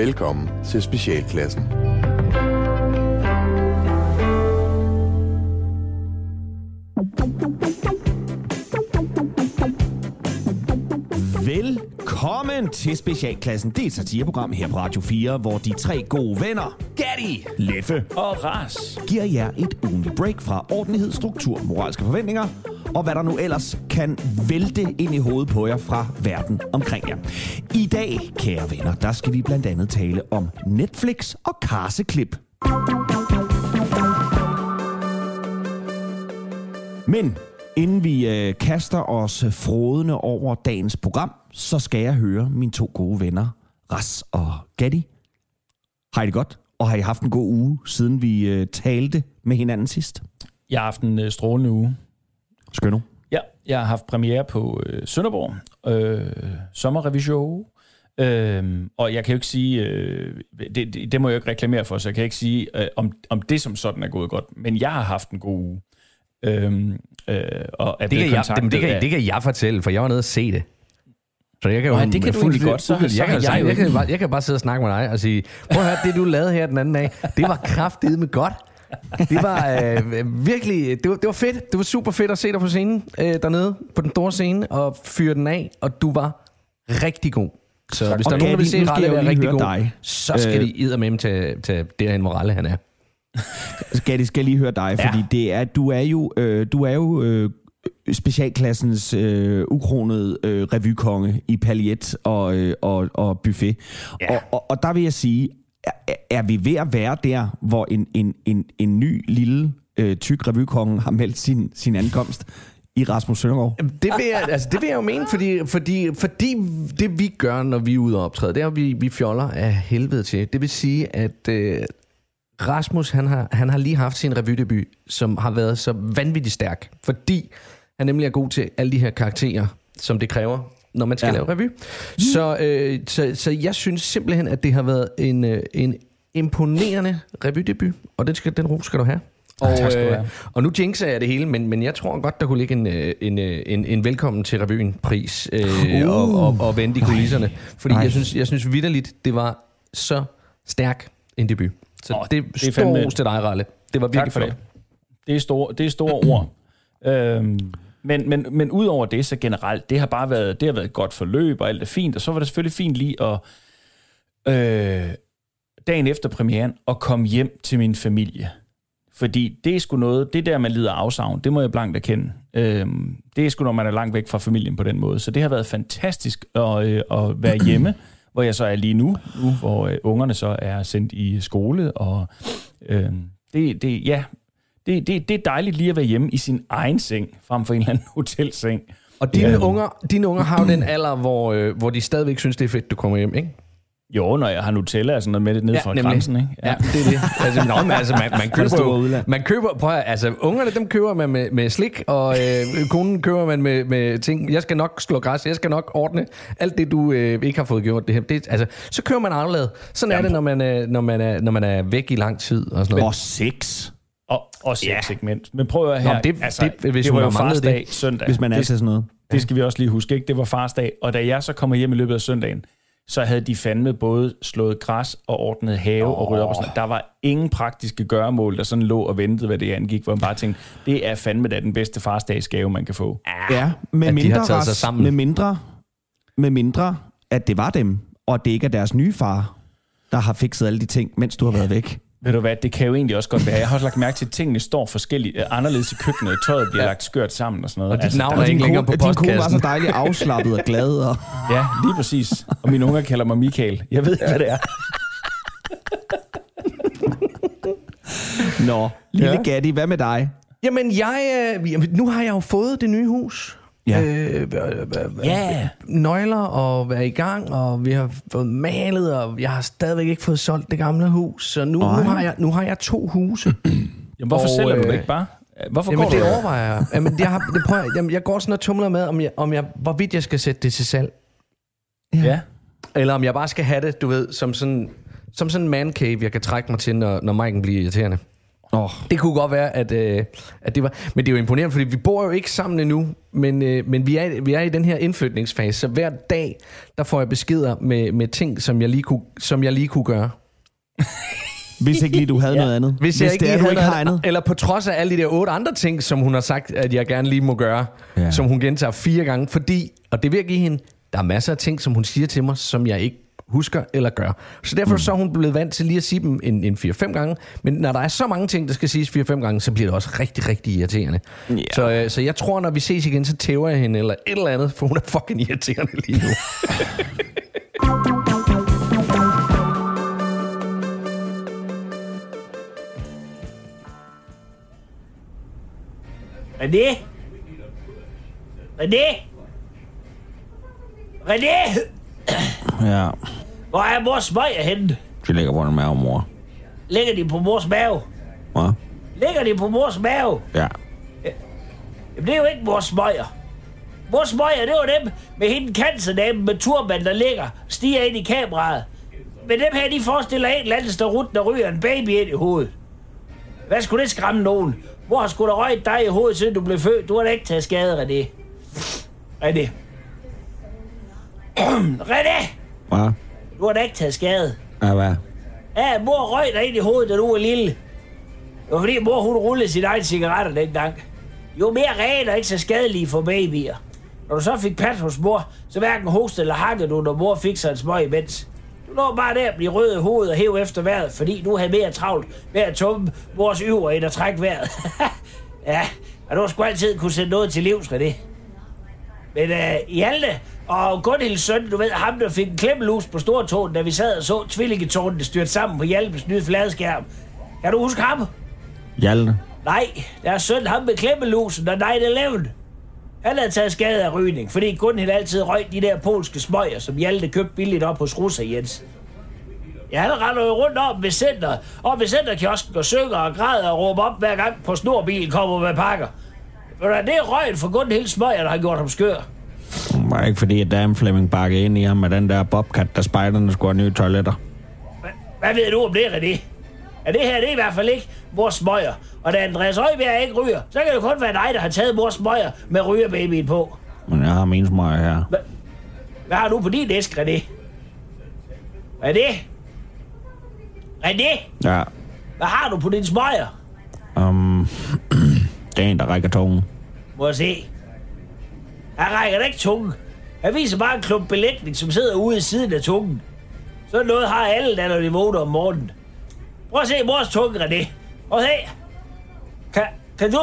Velkommen til Specialklassen. Velkommen til Specialklassen. Det er et satireprogram her på Radio 4, hvor de tre gode venner, Gatti, Leffe Og Ras. giver jer et ugenligt break fra ordentlighed, struktur, moralske forventninger og hvad der nu ellers kan vælte ind i hovedet på jer fra verden omkring jer. I dag, kære venner, der skal vi blandt andet tale om Netflix og karseklip. Men inden vi øh, kaster os frodende over dagens program, så skal jeg høre mine to gode venner, Ras og Gatti. Har I det godt? Og har I haft en god uge, siden vi øh, talte med hinanden sidst? Jeg har haft en øh, strålende uge. Skønno. Ja, jeg har haft premiere på øh, Sønderborg. Øh, sommerrevision. Øh, og jeg kan jo ikke sige, øh, det, det, det må jeg jo ikke reklamere for, så jeg kan ikke sige, øh, om, om det som sådan er gået godt. Men jeg har haft en god uge. Øh, øh, og Det kan, jeg, kontaktet det, det, kan, af- det kan jeg fortælle, for jeg var nede og se det. Så jeg kan jo det kan du egentlig godt, så- jeg, så kan, jeg jeg, jeg, kan bare, jeg kan bare sidde og snakke med dig og sige, prøv at høre, det du lavede her den anden dag, det var kraftedeme godt. Det var øh, virkelig, det var, det var fedt. Det var super fedt at se dig på scenen øh, dernede, på den store scene, og fyre den af, og du var rigtig god. Så tak. hvis der er Og nogen, der vil se skal Ralle være rigtig god, dig. så skal Øh, de eddermame til, til derhen, hvor Ralle han er. Skal skal jeg lige høre dig, fordi det er, du er jo, øh, du er jo øh, specialklassens øh, ukronede øh, revykonge i paljet og, øh, og, og buffet. Ja. Og, og, og der vil jeg sige, er, er vi ved at være der, hvor en, en, en, en ny lille øh, tyk revykonge har meldt sin, sin ankomst i Rasmus Søndergaard? Jamen, Det vil, jeg, altså, det vil jeg jo mene, fordi, fordi, fordi det vi gør, når vi er ude og optræde, det er, at vi, vi fjoller af helvede til. Det vil sige, at øh, Rasmus, han har, han har lige haft sin revydebut, som har været så vanvittigt stærk, fordi han nemlig er god til alle de her karakterer, som det kræver, når man skal Ja. lave revy. Så, øh, så, så jeg synes simpelthen, at det har været en, øh, en imponerende revydebut, og den, skal, den ro skal du have. Og, tak skal du øh, have. og nu jinxer jeg det hele, men, men jeg tror godt, der kunne ligge en, øh, en, øh, en, en velkommen til revyen pris øh, uh. og, og, og vente i kulisserne. Fordi Nej. jeg synes, jeg synes vidderligt, det var så stærk en debut. Så oh, det, det er fandme- stor til dig, Ralle. Det var virkelig Tak for flot. det. Det er store, det er store ord. Øhm, men, men, men udover det, så generelt, det har bare været, det har været et godt forløb, og alt er fint. Og så var det selvfølgelig fint lige at øh, dagen efter premieren at komme hjem til min familie. Fordi det er sgu noget, det der, man lider afsavn, det må jeg blankt erkende. Øh, det er sgu, når man er langt væk fra familien på den måde. Så det har været fantastisk at, øh, at være hjemme, hvor jeg så er lige nu, nu hvor øh, ungerne så er sendt i skole. Og øh, det, det, ja, det, det, det er dejligt lige at være hjemme i sin egen seng, frem for en eller anden hotelseng. Og dine, Ja. unger, dine unger har jo den alder, hvor, øh, hvor de stadigvæk synes, det er fedt, du kommer hjem, ikke? Jo, når jeg har Nutella og sådan noget med det ned fra nemlig. grænsen, ikke? Ja, det er det. Altså, nå, men altså, man, man køber jo, man køber, prøv at, altså, ungerne, dem køber man med, med slik, og øh, konen køber man med, med ting. Jeg skal nok slå græs, jeg skal nok ordne alt det, du øh, ikke har fået gjort. Det her. Det, altså, så kører man anderledes. Sådan er det, når man, når, man er, når man er væk i lang tid. Og sådan noget. Og sex, Og, og sex, Ja. ikke mindst. Men prøv at høre Nå, her. det- altså, det- hvis det var jo det. søndag. hvis man er det, til sådan noget. det skal vi også lige huske, ikke? Det var farsdag, og da jeg så kommer hjem i løbet af søndagen, så havde de fandme både slået græs og ordnet have oh. og ryddet op og sådan. Der var ingen praktiske gøremål, der sådan lå og ventede, hvad det angik, hvor man bare tænkte, det er fandme da den bedste farsdagsgave, man kan få. Ja, med At de mindre, har taget sig Ras, sammen. med mindre, med mindre, at det var dem, og det ikke er deres nye far, der har fikset alle de ting, mens du har været væk. Ved du hvad, det kan jo egentlig også godt være. Jeg har også lagt mærke til, at tingene står forskelligt, øh, anderledes i køkkenet. Tøjet bliver ja. lagt skørt sammen og sådan noget. Og dit navn der er ikke længere på din kone var postkassen. så dejligt afslappet og glad. Og... Ja, lige præcis. Og mine unger kalder mig Michael. Jeg ved ikke, hvad det er. Nå, lille Ja. ja. Gatti, hvad med dig? Jamen, jeg, øh, nu har jeg jo fået det nye hus. Ja. Øh, Ja. nøgler og være i gang, og vi har fået malet, og jeg har stadigvæk ikke fået solgt det gamle hus. Så nu, nu, har, jeg, nu har jeg to huse. Jamen, hvorfor Og, sælger du det øh, ikke bare? Hvorfor Jamen, går det du overvejer jeg. Jamen, jeg, har, det prøver, jamen, jeg går sådan og tumler med, om jeg, om jeg, hvorvidt jeg skal sætte det til salg. Ja. Eller om jeg bare skal have det, du ved, som sådan, som sådan en man cave, jeg kan trække mig til, når, når Mike'en bliver irriterende. Oh. Det kunne godt være, at, øh, at det var... Men det er jo imponerende, fordi vi bor jo ikke sammen endnu, men, øh, men vi, er, vi er i den her indflytningsfase, så hver dag, der får jeg beskeder med, med ting, som jeg lige kunne, som jeg lige kunne gøre. Hvis ikke lige du havde ja. noget andet. Hvis, Hvis jeg ikke, det er, du ikke havde har andet. Eller på trods af alle de der otte andre ting, som hun har sagt, at jeg gerne lige må gøre, ja. som hun gentager fire gange, fordi, og det vil jeg give hende, der er masser af ting, som hun siger til mig, som jeg ikke husker eller gør. Så derfor mm. så er hun blevet vant til lige at sige dem en, en 4-5 gange. Men når der er så mange ting, der skal siges 4-5 gange, så bliver det også rigtig, rigtig irriterende. Ja. Så, øh, så jeg tror, når vi ses igen, så tæver jeg hende eller et eller andet, for hun er fucking irriterende lige nu. René? René? René? Ja, Hvor er mors smøger henne? de ligger på den mave, mor. Ligger de på mors mave? Hvad? Ligger de på mors mave? Ja. Jamen, det er jo ikke mors smøger. Mors smøger, det var dem med hende cancerdame med turban, der ligger stiger ind i kameraet. Men dem her, de forestiller en eller anden starut, der ryger en baby ind i hovedet. Hvad skulle det skræmme nogen? Hvor har sgu da røget dig i hovedet, siden du blev født? Du har da ikke taget skade, René. René. René! Hvad? Du har da ikke taget skade. Ja, hvad? Ja, mor røg dig ind i hovedet, da du var lille. Det var fordi mor, hun rullede sin egen cigaretter dengang. Jo mere og ikke så skadelige for babyer. Når du så fik pat hos mor, så hverken hostede eller hakkede du, når mor fik sig en smøg imens. Du lå bare der og blive rød i hovedet og hæv efter vejret, fordi du havde mere travlt med at tumme mors yver end at trække vejret. ja, og du sgu altid kunne sætte noget til livs, det. Men øh, Hjalte og Gunhilds søn, du ved, ham der fik en klemmelus på stortåen, da vi sad og så tvillingetårnen styrte sammen på Hjaltes nye fladskærm. Kan du huske ham? Hjalte. Nej, deres søn, ham med klemmelusen og 9-11. Han havde taget skade af rygning, fordi Gunhild altid røg de der polske smøger, som Hjalte købte billigt op hos Russer Jens. Ja, han render jo rundt om ved center, op ved centerkiosken og synger og græder og råber op hver gang på snorbilen kommer med pakker. For det er røgen for Gunhild smøger, der har gjort ham skør. Var det ikke fordi, at Dame Flemming bakkede ind i ham med den der bobcat, der spejderne skulle have nye toiletter? Hvad, ved du om det, René? Ja, det her det er i hvert fald ikke mors smøger. Og da Andreas Højbjerg ikke ryger, så kan det kun være dig, der har taget mors smøger med rygerbabyen på. Men jeg har min smøger her. Hvad har du på din æske, René? Hvad er det? René, Ja. hvad har du på din smøger? Um, det er en, der rækker tungen. Må jeg se. Han rækker da ikke tungen. Han viser bare en klump belægning, som sidder ude i siden af tungen. Sådan noget har alle, der når de vågner om morgenen. Prøv at se mors tunge, René. Prøv at se. Kan, kan du...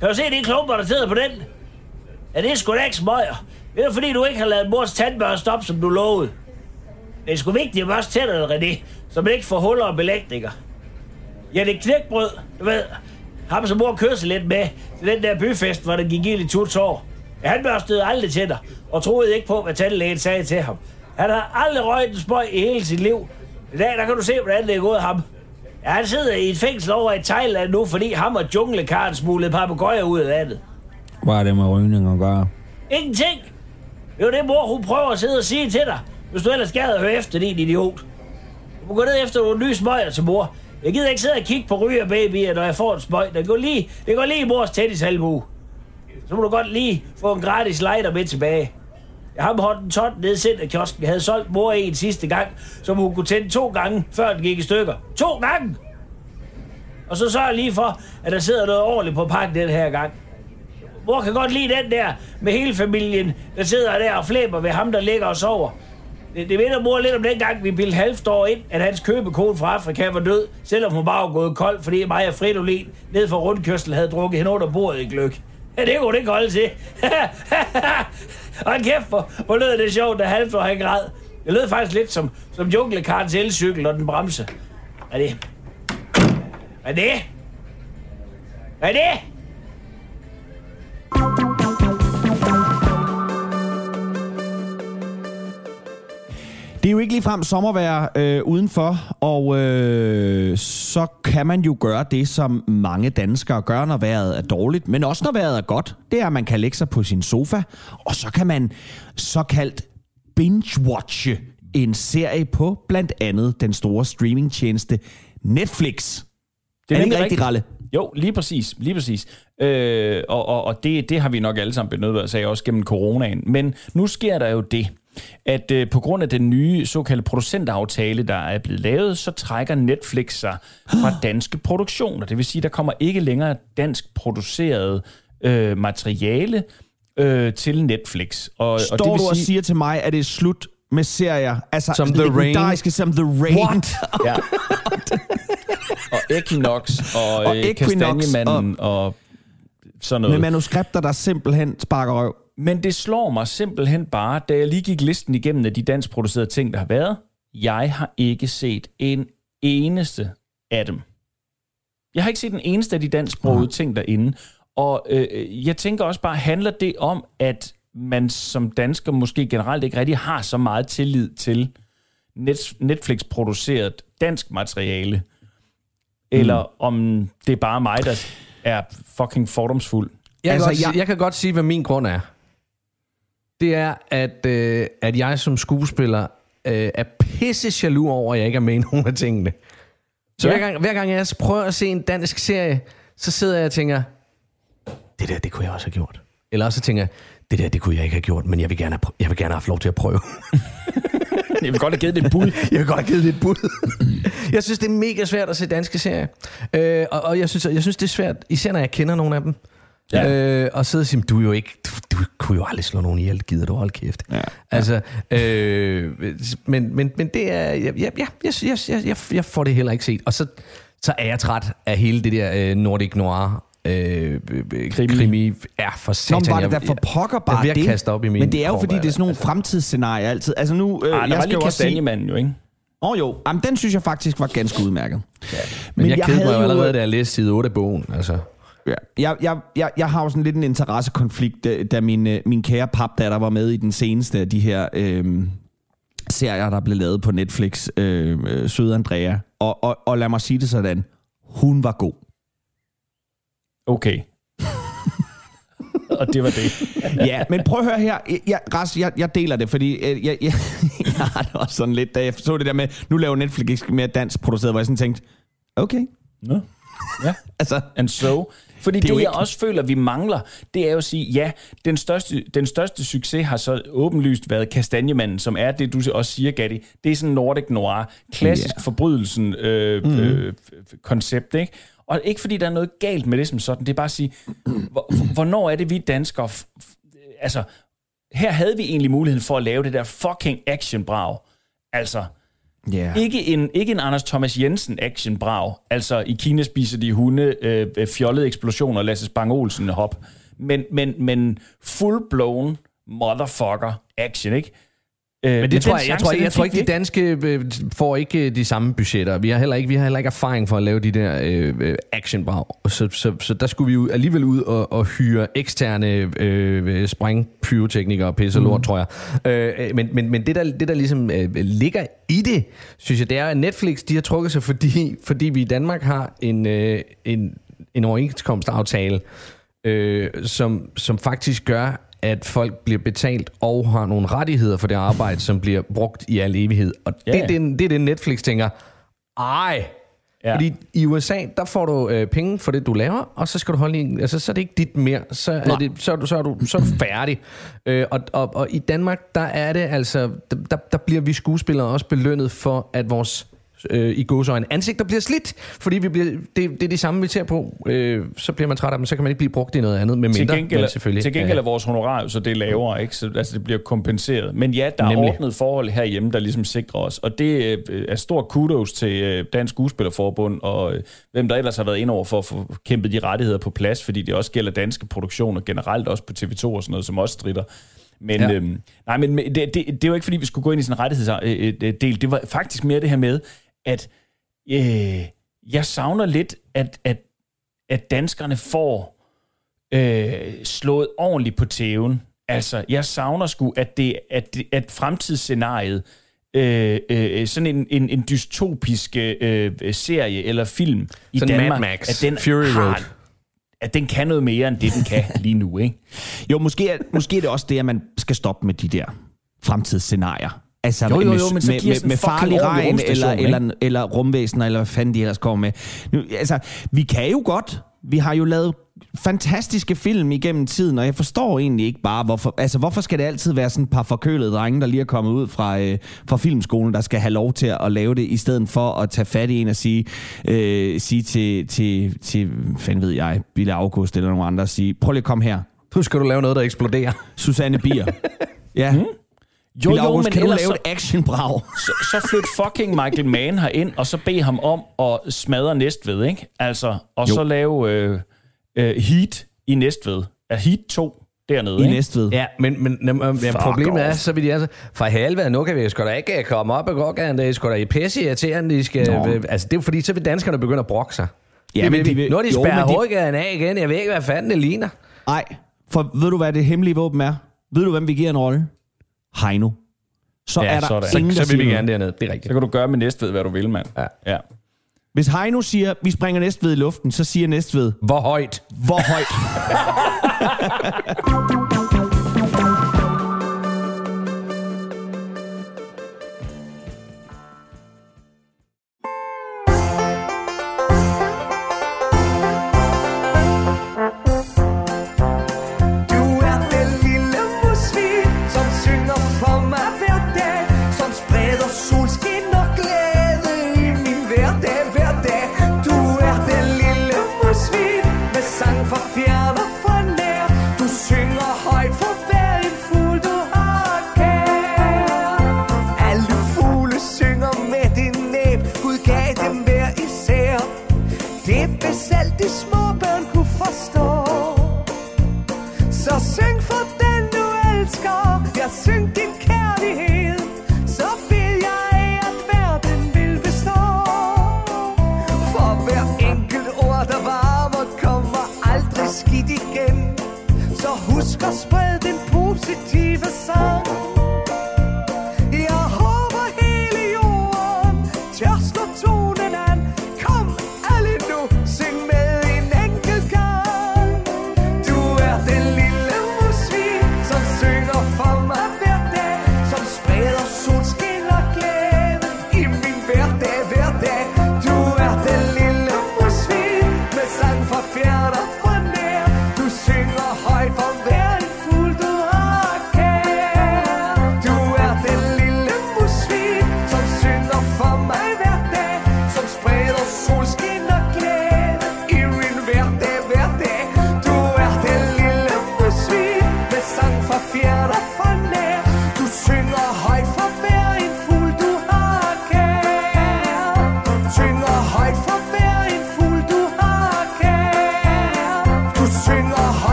Kan du se de klumper, der sidder på den? Ja, det er sgu da ikke smøger. Det er fordi, du ikke har lavet mors tandbørste op, som du lovede. Det er sgu vigtigt at børste tænderne, René, så man ikke får huller og belægninger. Ja, det er knækbrød, du ved. Ham som mor kørte lidt med til den der byfest, hvor der gik ild i to år. Han børstede aldrig tænder, og troede ikke på, hvad tandlægen sagde til ham. Han har aldrig røget en spøj i hele sit liv. I dag, der kan du se, hvordan det er gået ham. Ja, han sidder i et fængsel over i Thailand nu, fordi ham og junglekaren smuglede papegøjer ud af landet. Hvad er det med rygning at gøre? Ingenting. Det er det, mor hun prøver at sidde og sige til dig, hvis du ellers gad at høre efter, din idiot. Du må gå ned efter nogle nye smøger til mor. Jeg gider ikke sidde og kigge på ryger babyer, når jeg får en smøg. Det går lige, det går lige i mors tennisalbue. Så må du godt lige få en gratis lighter med tilbage. Jeg har holdt en ton nede i centerkiosken. Jeg havde solgt mor en sidste gang, som hun kunne tænde to gange, før den gik i stykker. To gange! Og så sørger jeg lige for, at der sidder noget ordentligt på pakken den her gang. Mor kan godt lide den der med hele familien, der sidder der og flæber ved ham, der ligger og sover. Det, det minder mor lidt om den gang, vi bildte halvt år ind, at hans købekone fra Afrika var død, selvom hun bare var gået kold, fordi mig og Fridolin ned for rundkørsel havde drukket hende under bordet i gløk. Ja, det kunne det ikke holde til. og kæft, hvor, hvor lød det sjovt, da Halvor år han græd. Det lød faktisk lidt som, som junglekarens elcykel og den bremse. Er det? Er det? Er det? Det er jo ikke ligefrem sommervejr øh, udenfor, og øh, så kan man jo gøre det, som mange danskere gør, når vejret er dårligt, men også når vejret er godt. Det er, at man kan lægge sig på sin sofa, og så kan man såkaldt binge-watche en serie på blandt andet den store streamingtjeneste Netflix. Det er, er det ikke rigtigt, Ralle? Jo, lige præcis. Lige præcis. Øh, og og, og det, det har vi nok alle sammen benyttet os af, også gennem coronaen. Men nu sker der jo det, at øh, på grund af den nye såkaldte producentaftale, der er blevet lavet, så trækker Netflix sig fra danske produktioner. Det vil sige, der kommer ikke længere dansk produceret øh, materiale øh, til Netflix. Og, Står og det vil du og sige, siger til mig, at det er slut med serier? Altså, Som The Rain? Som The Rain. What? Ja. og Equinox og, Og og Equinox Kastanjemanden og, og sådan noget. Med manuskripter, der simpelthen sparker røv. Men det slår mig simpelthen bare, da jeg lige gik listen igennem af de dansk producerede ting, der har været. Jeg har ikke set en eneste af dem. Jeg har ikke set en eneste af de dansksprogede ting derinde. Og øh, jeg tænker også bare, handler det om, at man som dansker måske generelt ikke rigtig har så meget tillid til net, Netflix-produceret dansk materiale? Eller mm. om det er bare mig, der er fucking fordomsfuld? Jeg, Altså, altså, kan godt, jeg- jeg... jeg kan godt sige, hvad min grund er. Det er, at, øh, at jeg som skuespiller øh, er pisse jaloux over, at jeg ikke er med i nogen af tingene. Så Ja. hver, gang, hver gang jeg prøver at se en dansk serie, så sidder jeg og tænker, det der, det kunne jeg også have gjort. Eller også så tænker jeg, det der, det kunne jeg ikke have gjort, men jeg vil gerne have, jeg vil gerne have lov til at prøve. Jeg vil godt have givet det et bud. Jeg vil godt have givet det et bud. jeg synes, det er mega svært at se danske serier. Øh, og og jeg, synes, jeg synes, det er svært, især når jeg kender nogle af dem. Ja. Øh, og sidde og sige, du er jo ikke, du, du kunne jo aldrig slå nogen ihjel, gider du holde kæft. Ja. Altså, øh, men, men, men det er, ja, ja, jeg, jeg, jeg, jeg får det heller ikke set. Og så, så er jeg træt af hele det der øh, Nordic Noir øh, krimi. krimi er for satan. Nå, var det da for pokker bare jeg, jeg det? op i min Men det er jo, fordi det er sådan nogle altså. fremtidsscenarier altid. Altså nu, øh, Arh, jeg var skal lige jo også sige... Manden, jo, ikke? Åh oh, jo, Jamen, den synes jeg faktisk var ganske udmærket. Ja. Men, men jeg, jeg kedede mig jo allerede, øh, da jeg læste side 8 af bogen. Altså. Ja. Jeg, jeg, jeg, jeg har jo sådan lidt en interessekonflikt, da, min, øh, min kære papdatter var med i den seneste af de her øh, serier, der blev lavet på Netflix, øh, øh, Søde Andrea. Og, og, og lad mig sige det sådan, hun var god. Okay. og det var det. Ja, men prøv at høre her. Jeg, Ras, jeg, jeg deler det, fordi øh, jeg, jeg, jeg har det også sådan lidt, da jeg så det der med, nu laver Netflix ikke mere dansk produceret, hvor jeg sådan tænkte, okay. Nå. Ja. Altså, And so. Fordi Det det, jeg ikke- også føler, vi mangler, det er jo at sige, ja, den største, den største succes har så åbenlyst været Kastanjemanden, som er det, du også siger, Gatti. Det er sådan Nordic Noir, klassisk yeah. forbrydelsen øh, mm. øh, koncept, ikke? Og ikke fordi der er noget galt med det som sådan, det er bare at sige, hvor, hvornår er det vi danskere, altså, her havde vi egentlig muligheden for at lave det der fucking actionbrag. Altså, ja. ikke en, ikke en Anders Thomas Jensen action brav. Altså i Kina spiser de hunde, øh, fjollede eksplosioner, Lasse Spang Olsen hop. Men, men, men full blown motherfucker action, ikke? Øh, Men det tror den jeg, jeg tror, jeg tror ikke, de danske øh, får ikke øh, de samme budgetter. Vi har heller ikke, vi har heller ikke erfaring for at lave de der øh, øh, actionbrag. Så, så, så der skulle vi jo alligevel ud og, og hyre eksterne øh, sprængpyroteknikere og pisse og lort, mm. tror jeg. Øh, men men, men det, der, det, der ligesom øh, ligger i det, synes jeg, det er, at Netflix de har trukket sig, fordi, fordi vi i Danmark har en, øh, en, en overenskomstaftale, øh, som, som faktisk gør, at folk bliver betalt og har nogle rettigheder for det arbejde, som bliver brugt i al evighed. Og Ja, det, ja. det, er det er det, Netflix tænker, ej, Ja. Fordi i USA, der får du øh, penge for det, du laver, og så skal du holde i, altså, så er det ikke dit mere. Så er, det, så er, du, så er, du, så er du færdig. Øh, og, og, og i Danmark, der er det altså, der, der bliver vi skuespillere også belønnet for, at vores øh, i gåsøjne ansigter bliver slidt, fordi vi bliver, det, det er det samme, vi ser på. Øh, så bliver man træt af dem, så kan man ikke blive brugt i noget andet, med til mindre, gengæld, men selvfølgelig. til gengæld er vores honorar så det er lavere, ikke? Så, altså det bliver kompenseret. Men ja, der er Nemlig. ordnet forhold herhjemme, der ligesom sikrer os. Og det øh, er stor kudos til øh, Dansk Skuespillerforbund, og øh, hvem der ellers har været ind over for at få kæmpet de rettigheder på plads, fordi det også gælder danske produktioner generelt, også på TV2 og sådan noget, som også strider. Men, ja. Øhm, nej, men men det, det, det var ikke, fordi vi skulle gå ind i sådan en rettighedsdel. Det var faktisk mere det her med, at øh, jeg savner lidt, at, at, at danskerne får øh, slået ordentligt på tæven. Altså, jeg savner sgu, at, det, at, det, at fremtidsscenariet, øh, øh, sådan en, en, en dystopisk øh, serie eller film i Sådan Mad Danmark, Max, at den Fury har, Road. at den kan noget mere, end det den kan lige nu, ikke? Jo, måske er, måske er det også det, at man skal stoppe med de der fremtidsscenarier. Altså Jo, jo, jo, med, men så med, med, med farlig regn, eller, ikke? eller, eller rumvæsener, eller hvad fanden de ellers kommer med. Nu, altså, vi kan jo godt. Vi har jo lavet fantastiske film igennem tiden, og jeg forstår egentlig ikke bare, hvorfor, altså, hvorfor skal det altid være sådan et par forkølede drenge, der lige er kommet ud fra, øh, fra filmskolen, der skal have lov til at lave det, i stedet for at tage fat i en og sige, øh, sige til, til, til, fanden ved jeg, Bille August eller nogen andre, sige, prøv lige at komme her. Nu skal du lave noget, der eksploderer. Susanne Bier. ja. Mm. Jo, Bille jo, August, men kan du lave så, et actionbrag? så, så flyt fucking Michael Mann herind, og så bed ham om at smadre Næstved, ikke? Altså, og Jo. så lave øh, øh, Heat i Næstved. Ja, Heat 2 dernede, I ikke? Næstved. Ja, men, men, ja, Fuck problemet er, off. så vil de altså, for helvede, nu kan vi sgu da ikke komme op og gå gerne, det er sgu da i pisse irriterende, de skal, Nå. altså det er jo fordi, så vil danskerne begynde at brokke sig. Ja, Det men de vi. vil- nu har de jo, spærret hovedgaden af igen, jeg ved ikke, hvad fanden det ligner. Nej, for ved du, hvad det hemmelige våben er? Ved du, hvem vi giver en rolle? Heino. Så Ja, er der sådan. ingen, der Så vil vi gerne derned, det er Så rigtigt. kan du gøre med Næstved, hvad du vil, mand. Ja. ja. Hvis Heino siger, vi springer Næstved i luften, så siger Næstved, Hvor højt? hvor højt?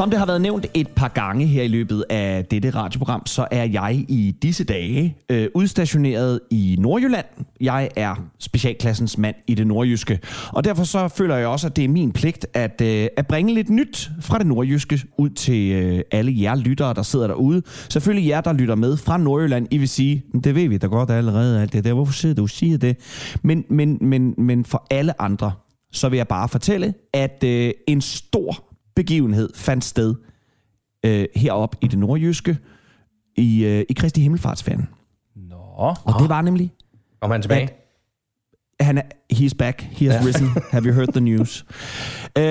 Som det har været nævnt et par gange her i løbet af dette radioprogram, så er jeg i disse dage øh, udstationeret i Nordjylland. Jeg er specialklassens mand i det nordjyske, og derfor så føler jeg også, at det er min pligt at, øh, at bringe lidt nyt fra det nordjyske ud til øh, alle jer lyttere, der sidder derude. Selvfølgelig jer, der lytter med fra Nordjylland. I vil sige, det ved vi da godt allerede, alt det der. Hvorfor sidder du og siger det? Men, men, men, men for alle andre, så vil jeg bare fortælle, at øh, en stor begivenhed fandt sted øh, heroppe i det nordjyske i, øh, i Kristi Himmelfartsferien. Nå. Og det var nemlig, Kom han tilbage? han er, he's back, he has risen, have you heard the news? Øh,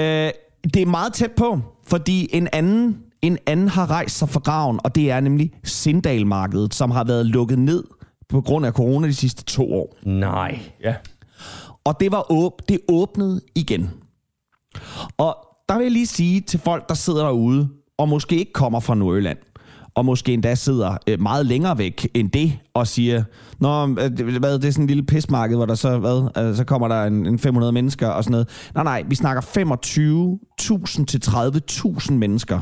det er meget tæt på, fordi en anden, en anden har rejst sig fra graven, og det er nemlig Sindalmarkedet, som har været lukket ned på grund af corona de sidste to år. Nej. Ja. Og det, var åb- det åbnede igen. Og der vil jeg lige sige til folk, der sidder derude, og måske ikke kommer fra Nordjylland, og måske endda sidder øh, meget længere væk end det, og siger, Nå, øh, hvad, det er sådan en lille pismarked, hvor der så, hvad, øh, så kommer der en, en 500 mennesker og sådan noget. Nej, nej, vi snakker 25.000 til 30.000 mennesker,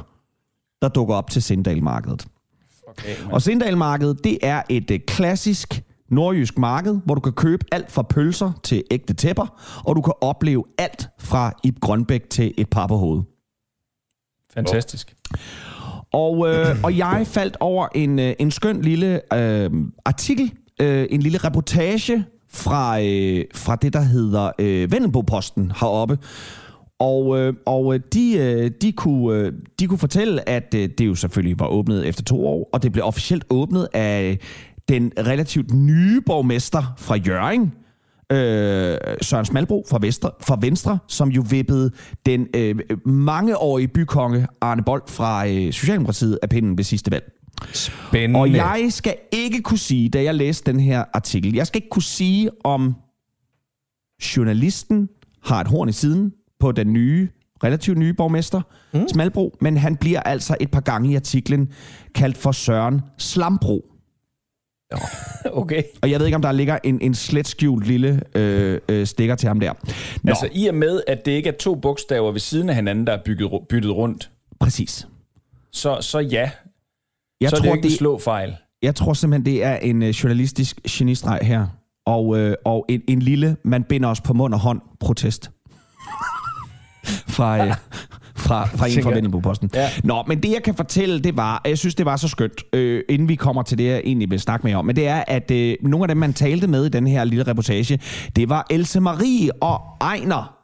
der dukker op til Sindalmarkedet. Okay, Og Sindalmarkedet, det er et øh, klassisk nordjysk marked, hvor du kan købe alt fra pølser til ægte tæpper, og du kan opleve alt fra Ib Grønbæk til et par på hovedet. Fantastisk. Og, øh, og jeg faldt over en, øh, en skøn lille øh, artikel, øh, en lille reportage fra, øh, fra det, der hedder øh, Vendelbo-posten heroppe. Og, øh, og øh, de, øh, de, kunne, øh, de kunne fortælle, at øh, det jo selvfølgelig var åbnet efter to år, og det blev officielt åbnet af den relativt nye borgmester fra Jøring, øh, Søren Smalbro fra Venstre, fra Venstre, som jo vippede den øh, mangeårige bykonge Arne Bold fra øh, Socialdemokratiet af pinden ved sidste valg. Spændende. Og jeg skal ikke kunne sige, da jeg læste den her artikel, jeg skal ikke kunne sige, om journalisten har et horn i siden på den nye, relativt nye borgmester, mm. Smalbro, men han bliver altså et par gange i artiklen kaldt for Søren Slambro. Okay. Og jeg ved ikke, om der ligger en, en slet skjult lille øh, øh, stikker til ham der. Nå, Altså i og med, at det ikke er to bogstaver ved siden af hinanden, der er bygget, byttet rundt, præcis. så, så ja, Jeg så er det tror, ikke det, en slåfejl. jeg tror simpelthen, det er en øh, journalistisk genistreg her. Og, øh, og en, en lille, man binder os på mund og hånd, protest. fra, øh, fra, fra en fra Vendelbo-posten. Ja. Nå, men det jeg kan fortælle, det var, jeg synes, det var så skønt, øh, inden vi kommer til det, jeg egentlig vil snakke med jer om, men det er, at øh, nogle af dem, man talte med i den her lille reportage, det var Else Marie og Ejner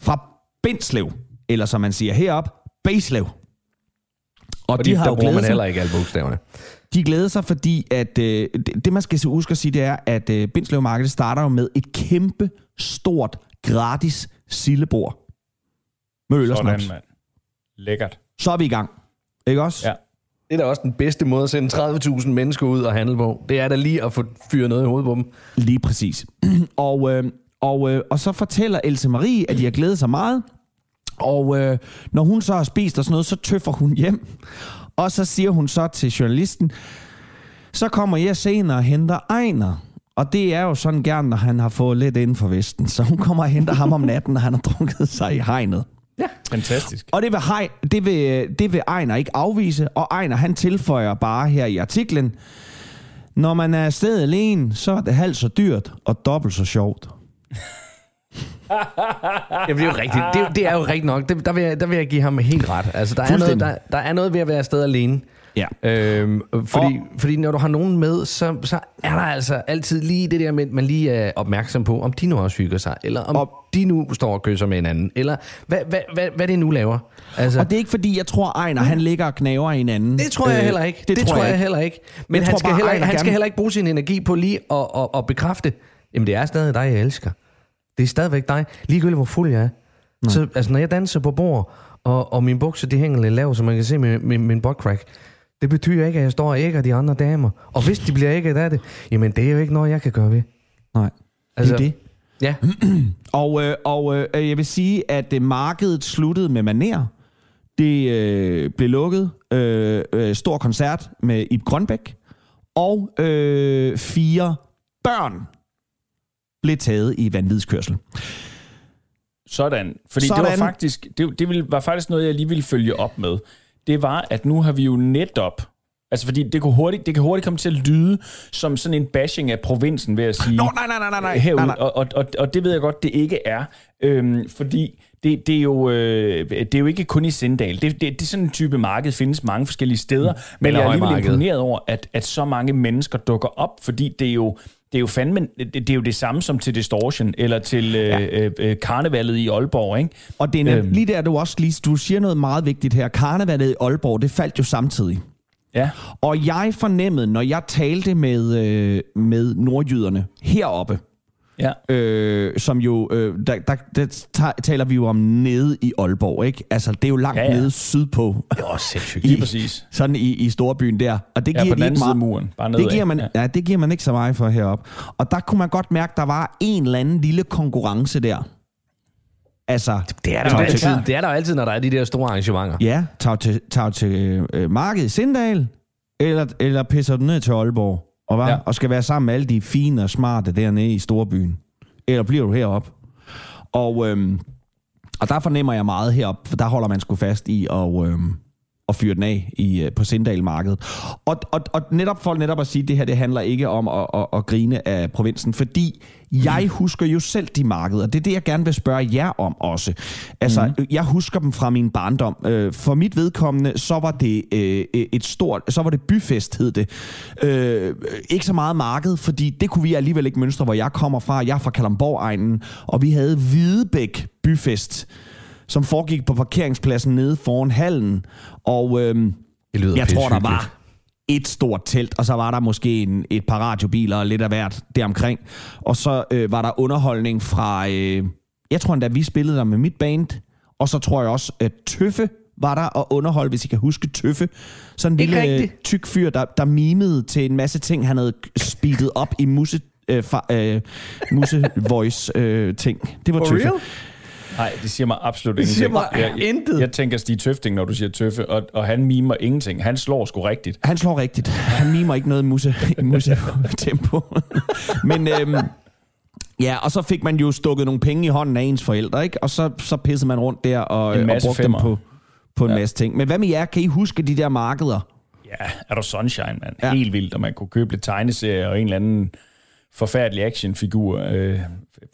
fra Bindslev, eller som man siger herop, Baslev. Og Fordi de har der bruger man sig. heller ikke alle bogstaverne. De glæder sig, fordi at, øh, det, man skal se huske at sige, det er, at øh, Bindslev Marked starter jo med et kæmpe, stort, gratis sillebord. Med øl og Sådan, snaps. mand. Lækkert. Så er vi i gang. Ikke også? Ja. Det er da også den bedste måde at sende 30.000 mennesker ud og handle på. Det er da lige at få fyret noget i hovedet på dem. Lige præcis. og, øh, og, øh, og så fortæller Else Marie, at de har glædet sig meget. Og øh, når hun så har spist og sådan noget, så tøffer hun hjem. Og så siger hun så til journalisten, så kommer jeg senere og henter Ejner. Og det er jo sådan gerne, når han har fået lidt inden for Vesten. Så hun kommer og henter ham om natten, når han har drukket sig i hegnet. Fantastisk. Og det vil, Hej, det, vil, det vil Ejner ikke afvise, og Ejner han tilføjer bare her i artiklen, når man er afsted alene, så er det halvt så dyrt og dobbelt så sjovt. Jamen, det er jo rigtigt. Det, er- det er jo rigtigt nok. Det, der, vil jeg, der vil jeg give ham helt ret. Altså, der, er noget, der, der er noget ved at være afsted alene. Ja. Øhm, fordi, fordi når du har nogen med, så, så er der altså altid lige det der med, at man lige er opmærksom på, om de nu også hygger sig, eller om Og- og, de nu står og kysser med hinanden, eller hvad, hvad, hvad, hvad det nu laver. Altså, Og det er ikke fordi, jeg tror, Ejner han ligger og knaver hinanden. Det tror jeg Øh, heller ikke. Det, det tror jeg, jeg heller ikke. Men Jeg han, skal bare, heller, Ejner han skal heller ikke bruge sin energi på lige at, at, at bekræfte, jamen det er stadig dig, jeg elsker. Det er stadigvæk dig, ligegyldigt hvor fuld jeg er. Så, altså, når jeg danser på bord, og, og mine bukser de hænger lidt lavt, så man kan se min, min, min butt crack, det betyder ikke, at jeg står og ægger de andre damer. Og hvis de bliver ægget af det, jamen det er jo ikke noget, jeg kan gøre ved. Nej, Altså- det er det. Ja, Og, øh, og øh, jeg vil sige, at øh, markedet sluttede med maner. Det øh, blev lukket. Øh, øh, stor koncert med Ib Grønbæk. Og øh, fire børn blev taget i vanvidskørsel. Sådan. Fordi Sådan. det var faktisk, det, det ville, var faktisk noget, jeg lige ville følge op med. Det var, at nu har vi jo netop Altså fordi det kan, hurtigt, det kan hurtigt komme til at lyde som sådan en bashing af provinsen, ved at sige. Nå, nej, nej, nej, nej, nej. Herude, nej, nej. Og, og, og, og det ved jeg godt, det ikke er. Øhm, fordi det, det, er jo, øh, det er jo ikke kun i Sindal. Det, det, det er sådan en type marked, findes mange forskellige steder. Mm. Men jeg er alligevel imponeret over, at, at så mange mennesker dukker op, fordi det er jo det er jo fandme, det, det er jo det samme som til Distortion, eller til øh, øh, øh, karnevalet i Aalborg, ikke? Og det er Øhm. lige der, du også lige, du siger noget meget vigtigt her. Karnevalet i Aalborg, det faldt jo samtidig. Ja. Og jeg fornemmede, når jeg talte med, øh, med nordjyderne heroppe, Ja. øh, som jo, øh, der, der, der ta- taler vi jo om nede i Aalborg, ikke? Altså, det er jo langt Ja, ja, ja. ja. nede sydpå. det er også sindssygt. Lige præcis. Sådan i, i storbyen der. Og det Ja, giver på den de anden side muren. Bare det giver, man, Ja. ja. ja, det giver man ikke så meget for heroppe. Og der kunne man godt mærke, der var en eller anden lille konkurrence der. Altså, Det er, der jo altid, det er der jo altid, når der er de der store arrangementer. Ja, tag til, tag til øh, markedet i Sindal, eller, eller pisser du ned til Aalborg, og, var, Ja. og skal være sammen med alle de fine og smarte dernede i storbyen. Eller bliver du heroppe? Og, øhm, og der fornemmer jeg meget herop, for der holder man sgu fast i at, øhm, og fyre den af i, øh, på Sindal Marked. Og, og, og netop for netop at sige, at det her det handler ikke om at, at, at grine af provinsen, fordi jeg husker jo selv de markeder. Det er det, jeg gerne vil spørge jer om også. Altså, mm. jeg husker dem fra min barndom. Øh, For mit vedkommende, så var det et stort, så var det byfest, hed det. Ikke så meget marked, fordi det kunne vi alligevel ikke mønstre, hvor jeg kommer fra. Jeg er fra Kalamborg-egnen, og vi havde Hvidebæk byfest, som foregik på parkeringspladsen nede foran hallen. Og øhm, Det lyder jeg tror, der var et stort telt, og så var der måske en, et par radiobiler og lidt af hvert deromkring. Og så øh, var der underholdning fra, øh, jeg tror endda, vi spillede der med mit band, og så tror jeg også, at Tøffe var der og underholdt, hvis I kan huske Tøffe. Sådan en lille rigtigt. tyk fyr, der, der mimede til en masse ting, han havde speedet op i musse, øh, fa, øh, musse voice øh, ting. Det var For Tøffe. real? Nej, det siger mig absolut Det ingenting. siger mig jeg, jeg, intet. Jeg tænker Stig Tøfting, når du siger Tøffe, og, og han mimer ingenting. Han slår sgu rigtigt. Han slår rigtigt. Han mimer ikke noget i musse, musse tempo. Men øhm, ja, og så fik man jo stukket nogle penge i hånden af ens forældre, ikke? Og så, så pissede man rundt der og, og brugte dem femmer. på, på en Ja. masse ting. Men hvad med jer? Kan I huske de der markeder? Ja, er der Sunshine, mand. Ja. Helt vildt, og man kunne købe lidt tegneserier og en eller anden forfærdelig actionfigur øh,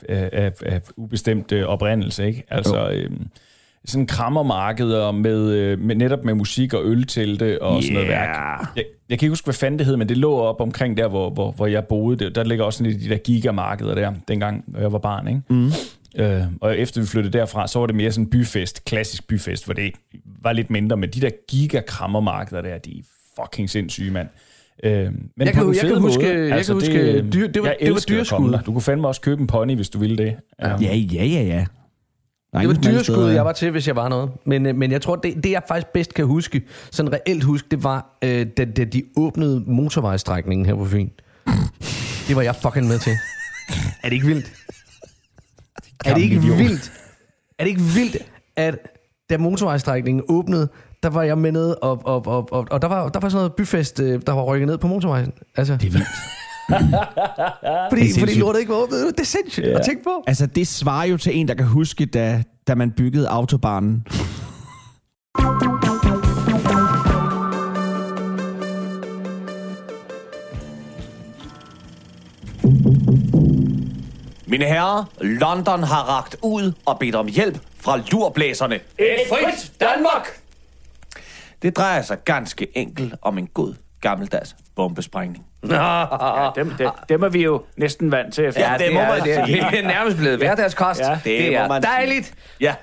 af, af, ubestemt øh, oprindelse, ikke? Altså, øh, sådan krammermarkeder med, øh, med, netop med musik og øltelte og yeah. sådan noget værk. Jeg, jeg kan ikke huske, hvad fanden det hed, men det lå op omkring der, hvor, hvor, hvor jeg boede. Der ligger også sådan de der gigamarkeder der, dengang jeg var barn, ikke? Mm. Øh, og efter vi flyttede derfra, så var det mere sådan en byfest, klassisk byfest, hvor det var lidt mindre, men de der gigakrammermarkeder der, de er fucking sindssyge, mand. Øh, men Jeg på kan- den jeg kan huske- måde. jeg kan huske, det, dyr- det var- jeg det var dyreskud. Du kunne fandme også købe en pony, hvis du ville det. Ja. Ja, ja, ja, ja. Er Det var dyreskud, jeg var til, hvis jeg var noget. Men, øh, men jeg tror, det, det jeg faktisk bedst kan huske, sådan reelt huske, det var, øh, da, da de åbnede motorvejstrækningen her på Fyn. Det var jeg fucking med til. Er det ikke vildt? Er det ikke idiot. vildt? Er det ikke vildt, at da motorvejstrækningen åbnede, der var jeg med ned, og, og, og, og, og der, var, der var sådan noget byfest, øh, der var rykket ned på motorvejen. Altså, Det er vildt. fordi, det er fordi lortet ikke var åbnet. Det er sindssygt yeah. at tænke på. Altså, det svarer jo til en, der kan huske, da, da man byggede autobanen. Mine herrer, London har ragt ud og bedt om hjælp fra lurblæserne. Et frit Danmark! Det drejer sig ganske enkelt om en god gammeldags bombesprængning. Ja, dem, dem, dem er vi jo næsten vant til. Ja, det må man det, er, sige. det er nærmest blevet hverdagskost. Ja, det det må er man sige. dejligt. Ja,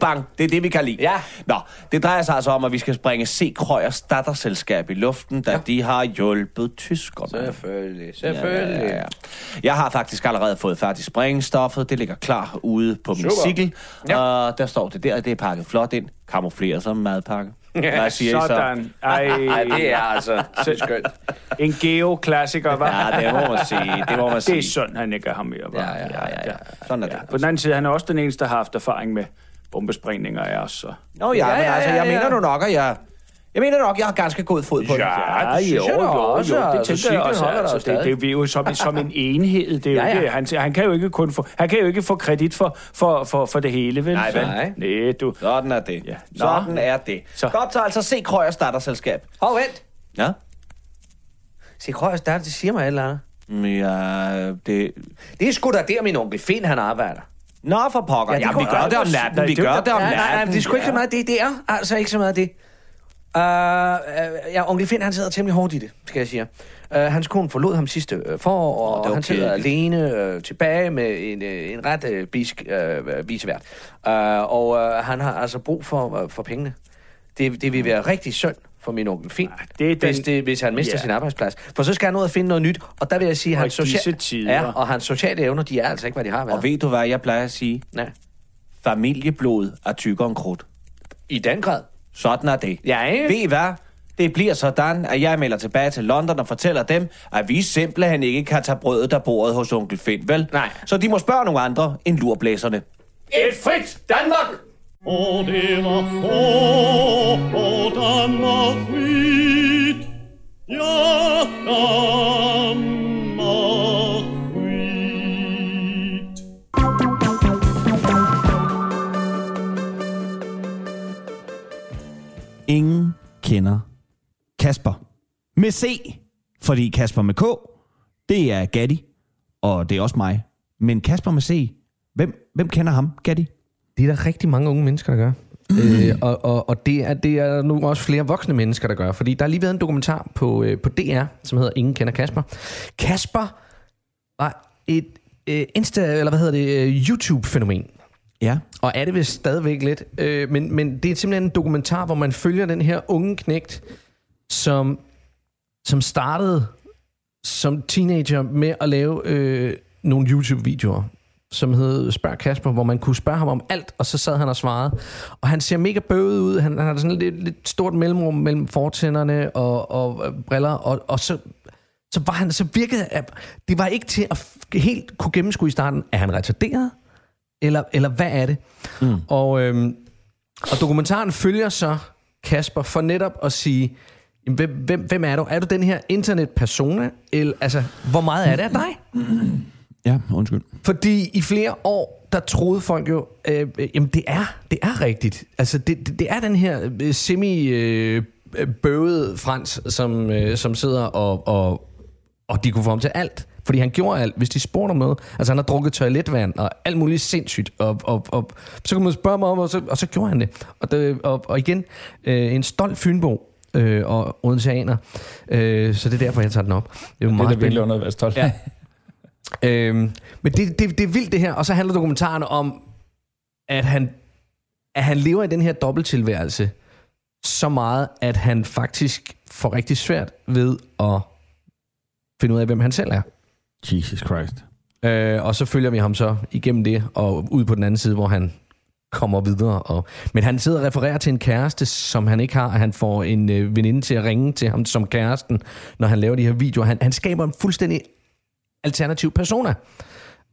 bang, det er det, vi kan lide. Ja. Nå, det drejer sig altså om, at vi skal springe C. Krøyers datterselskab i luften, da ja. de har hjulpet tyskerne. Selvfølgelig, Ja, ja, ja. Jeg har faktisk allerede fået færdig sprængstoffet. Det ligger klar ude på min Super. cykel. Ja. Og der står det der, det er pakket flot ind. Kamufleret som madpakke. Hvad siger I så? Sådan. Ej, Ej, det er altså det er skønt. en geoklassiker, var. Ja, det må man sige. Det må man Det sige. er synd, han ikke er ham mere, var. Ja, ja, ja, ja. Sådan er det. På den anden side, han er også den eneste, der har haft erfaring med bombesprængninger af os. Så. Nå ja, Ja, men ja, altså, ja, jeg ja. mener nu nok, at jeg... Jeg mener nok, jeg har ganske god fod på det. Ja, det synes jeg da også, det altså, tænker jeg også. Altså, jo det, det, er jo som, som en enhed. Det er jo Ja, ja. Det. Han, han, kan jo ikke kun få, han kan jo ikke få kredit for, for, for, for det hele, vel? Nej, vel? Nej. Nej, du. Sådan er det. Ja. Nå. Sådan er det. Så. Godt, så altså se Krøyers datterselskab. Hov, vent. Ja? Se, Krøjers der, det siger mig et eller andet. Ja, det... Det er sgu da der, min onkel Finn, han arbejder. Nå, for pokker. Ja, Ja, det ja vi gør det om natten. Vi gør det om natten. nej, nej, men det er sgu ikke så meget det. Det er altså ikke så meget det. Uh, ja, onkel Finn, han sidder temmelig hårdt i det, skal jeg sige. Uh, hans kone forlod ham sidste uh, forår, og det var han sidder alene uh, tilbage med en, uh, en ret uh, bisk uh, visevært. Uh, og uh, han har altså brug for, uh, for pengene. Det, det vil være rigtig synd for min onkel Finn, det er den- hvis, det, hvis han mister Ja. sin arbejdsplads. For så skal han ud og finde noget nyt, og der vil jeg sige, at hans, social... ja, og hans sociale evner, de er altså ikke, hvad de har været. Og ved du, hvad jeg plejer at sige? Nej. Familieblod er tykkere end krudt. I den grad. Sådan er det. Ja, ikke? Ved I hvad? Det bliver sådan, at jeg melder tilbage til London og fortæller dem, at vi simpelthen ikke kan tage brødet af bordet hos onkel Finn, vel? Nej. Så de må spørge nogle andre end lurblæserne. Et frit Danmark! Og det var få på Danmark frit. Ja, Danmark C, fordi Kasper med K, det er Gatti, og det er også mig. Men Kasper med C, hvem, hvem kender ham, Gatti? Det er der rigtig mange unge mennesker, der gør. Mm. Øh, og og, og det, er, det er nu også flere voksne mennesker, der gør. Fordi der har lige været en dokumentar på, øh, på DR, som hedder Ingen kender Kasper. Kasper var et øh, Insta, eller hvad hedder det, øh, YouTube-fænomen. Ja. Og er det vist stadigvæk lidt. Øh, men, men det er simpelthen en dokumentar, hvor man følger den her unge knægt, som, som startede som teenager med at lave øh, nogle YouTube-videoer, som hed Spørg Kasper, hvor man kunne spørge ham om alt, og så sad han og svarede. Og han ser mega bøvet ud. Han, han har sådan lidt, lidt stort mellemrum mellem fortænderne og, og øh, briller, og, og så så var han så virkede at det var ikke til at helt kunne gennemskue i starten er han retarderet eller eller hvad er det mm. og øhm, og dokumentaren følger så Kasper for netop at sige jamen, hvem, hvem, hvem er du er du den her internetpersona eller altså hvor meget er det af dig Ja, undskyld. fordi i flere år, der troede folk jo, øh, øh, jamen det er, det er rigtigt. Altså det, det, det er den her øh, semi øh, bøvede Frans, som, øh, som sidder og, og, og de kunne få ham til alt. Fordi han gjorde alt, hvis de spurgte om noget. Altså han har drukket toiletvand og alt muligt sindssygt. Og, og, og så kunne man spørge mig om, og så, og så gjorde han det. Og, det, og, og igen, øh, en stolt fynbo øh, og odenseaner. Øh, så det er derfor, jeg tager den op. Det er jo Det er meget virkelig spændende. under at være stolt. Ja. Øhm, men det, det, det er vildt det her, og så handler dokumentaren om, at han, at han lever i den her dobbelttilværelse så meget, at han faktisk får rigtig svært ved at finde ud af, hvem han selv er. Jesus Christ. Øh, og så følger vi ham så igennem det, og ud på den anden side, hvor han kommer videre. Og, men han sidder og refererer til en kæreste, som han ikke har, han får en øh, veninde til at ringe til ham som kæresten, når han laver de her videoer. Han, han skaber en fuldstændig alternativ persona.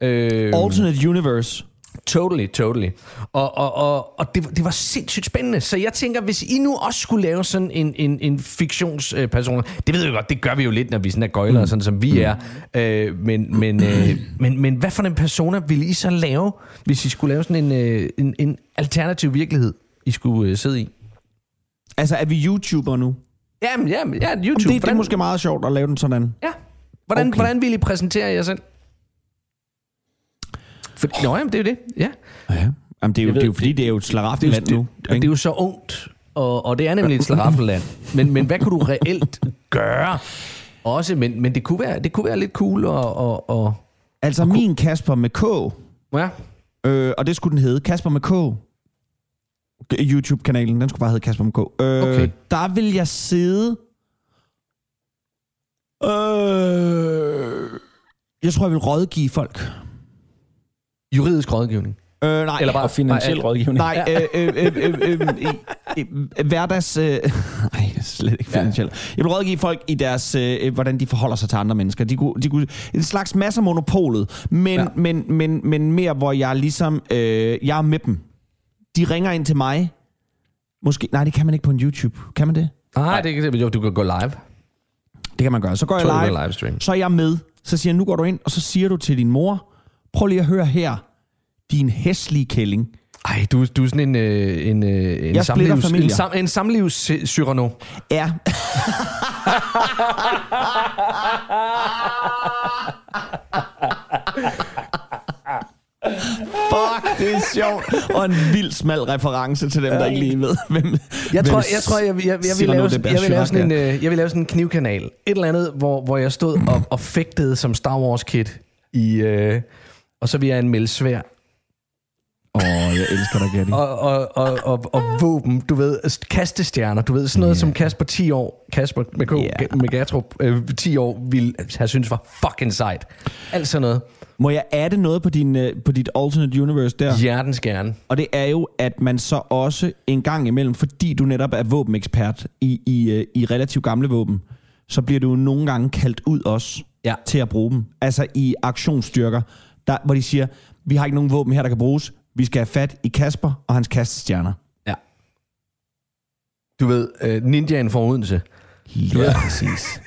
Øh, Alternate Universe. Totally, totally. Og, og, og, og det, det var sindssygt spændende. Så jeg tænker, hvis I nu også skulle lave sådan en, en, en fiktionsperson, det ved jeg godt, det gør vi jo lidt, når vi sådan er gøjlere, mm. sådan som vi er. Øh, men, men, øh, men, men hvad for en persona ville I så lave, hvis I skulle lave sådan en, øh, en, en alternativ virkelighed, I skulle øh, sidde i? Altså, er vi YouTuber nu? Jamen, jamen, ja, YouTube. Det, det er hvordan, måske meget sjovt at lave den sådan. Ja. Hvordan, Okay. hvordan vil I præsentere jer selv? For, nå, jamen, det er jo det. Ja. Ja. Jamen, det er jo, ved- det er jo fordi, det er jo et slaraffenland det, nu. det, det er jo så ungt, og, og det er nemlig et slaraffenland. Men, men hvad kunne du reelt gøre? Også, men, men det, kunne være, det kunne være lidt cool og... og, og Altså, min Kasper med K, ja. øh, og det skulle den hedde, Kasper med K. YouTube-kanalen, den skulle bare hedde Kasper med K. Øh, Okay. Der vil jeg sidde... Øh, jeg tror, jeg vil rådgive folk. Juridisk rådgivning. Øh, nej, Eller bare- finansiel bare- rådgivning. Nej, øh, øh, øh, øh, øh, øh, øh, hverdags... Øh, nej, slet ikke finansielt. Jeg vil rådgive folk i deres, øh, hvordan de forholder sig til andre mennesker. De kunne, de kunne, en slags masser af monopolet, men, ja. Ja. men, men, men mere, hvor jeg ligesom... Øh, jeg er med dem. De ringer ind til mig. Måske, nej, det kan man ikke på en YouTube. Kan man det? Nej, det kan jo, du kan gå live. Det kan man gøre. Så går jeg du live, livestream. så er jeg med. Så siger jeg, nu går du ind, og så siger du til din mor, prøv lige at høre her, din hæslige kælling. Ej, du, du er sådan en, øh, en, øh, en, Jeg samlivs, en, sam, en samlivscyrano. Ja. Fuck, det er sjovt. Og en vild smal reference til dem, der ikke lige ved, hvem Jeg hvem tror, jeg, tror, jeg, jeg, jeg, jeg, vil lave, jeg, vil lave sådan en, øh, jeg vil lave sådan en knivkanal. Et eller andet, hvor, hvor jeg stod og, og fægtede som Star Wars kid. I, øh, og så vil jeg anmelde svær. Åh, oh, jeg elsker dig, Gatti. Og, og, og, og, og våben, du ved, kastestjerner, du ved, sådan noget, yeah. som Kasper 10 år, Kasper med, K, yeah. med øh, 10 år, ville have synes var fucking sejt. Alt sådan noget. Må jeg adde noget på, din, øh, på dit alternate universe der? Hjertens gerne. Og det er jo, at man så også en gang imellem, fordi du netop er våbenekspert i, i, øh, i relativt gamle våben, så bliver du jo nogle gange kaldt ud også Ja. til at bruge dem. Altså i aktionsstyrker, der, hvor de siger, vi har ikke nogen våben her, der kan bruges. Vi skal have fat i Kasper og hans kastestjerner. Ja. Du ved, øh, ninjaen fra Odense. Ja, præcis.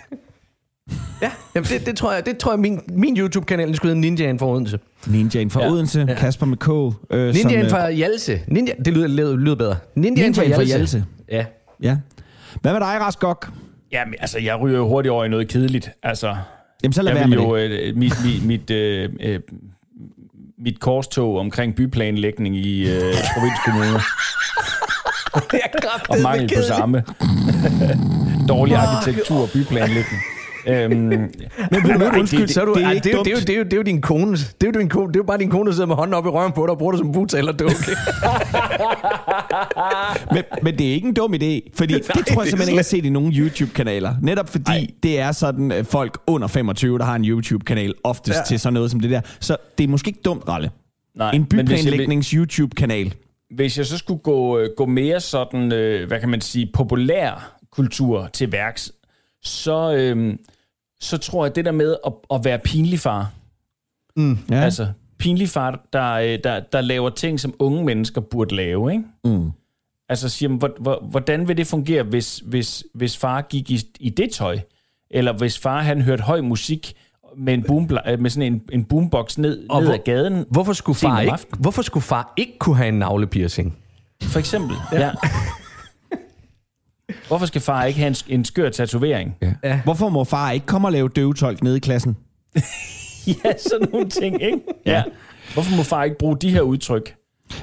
Ja, jamen det, det, tror jeg, det tror jeg min, min YouTube-kanal den skulle hedde Ninjaen fra Odense. Ninjaen fra Ja. Odense, ja. Kasper med K. Øh, Ninjaen som, fra Hjalse. Ninja, det lyder, lyder, lyder bedre. Ninjaen, Ninjaen fra Hjalse. Ja. Ja. Hvad med dig, Raskok? Jamen, altså, jeg ryger jo hurtigt over i noget kedeligt. Altså, Jamen, så lad jeg være med jo, det. øh, mit, mit, mit, øh, øh, mit korstog omkring byplanlægning i øh, provinskommuner, og mangel på samme. Dårlig arkitektur og byplanlægning. Øhm, men undskyld, det, så er du, det er ikke det, er jo- det, er det, er jo- det er jo din kone. Det er jo, din kone. Det er jo bare din kone, der sidder med hånden op i røven på dig og bruger det som butalerdukke. Men, men det er ikke en dum idé, fordi Nej, det tror jeg det simpelthen ikke, jeg har set i nogen YouTube-kanaler. Netop fordi Ej. det er sådan øh, folk under 25, der har en YouTube-kanal, oftest ja. Til sådan noget som det der. Så det er måske ikke dumt, Ralle. nej, En jeg, vil- byplanlægnings YouTube-kanal. hvis jeg så skulle gå, øh, gå mere sådan, øh, hvad kan man sige, populær kultur til værks, så, øh, så tror jeg, det der med at, at være pinlig far, Ja. altså pinlig far, der, øh, der, der laver ting, som unge mennesker burde lave, ikke? Mm. Altså siger, man, hvor- hvor- hvordan vil det fungere, hvis, hvis, hvis far gik i, i det tøj? Eller hvis far han hørte høj musik med, en boom, med sådan en, en boombox ned, Og ned hvor- ad gaden, Hvorfor skulle, far ikke, hvorfor skulle far ikke kunne have en navlepiercing? for eksempel. Ja. ja. Hvorfor skal far ikke have en, en skør tatovering? Ja. Ja. Hvorfor må far ikke komme og lave døvetolk nede i klassen? Ja, sådan nogle ting, ikke? Ja. Hvorfor må far ikke bruge de her udtryk?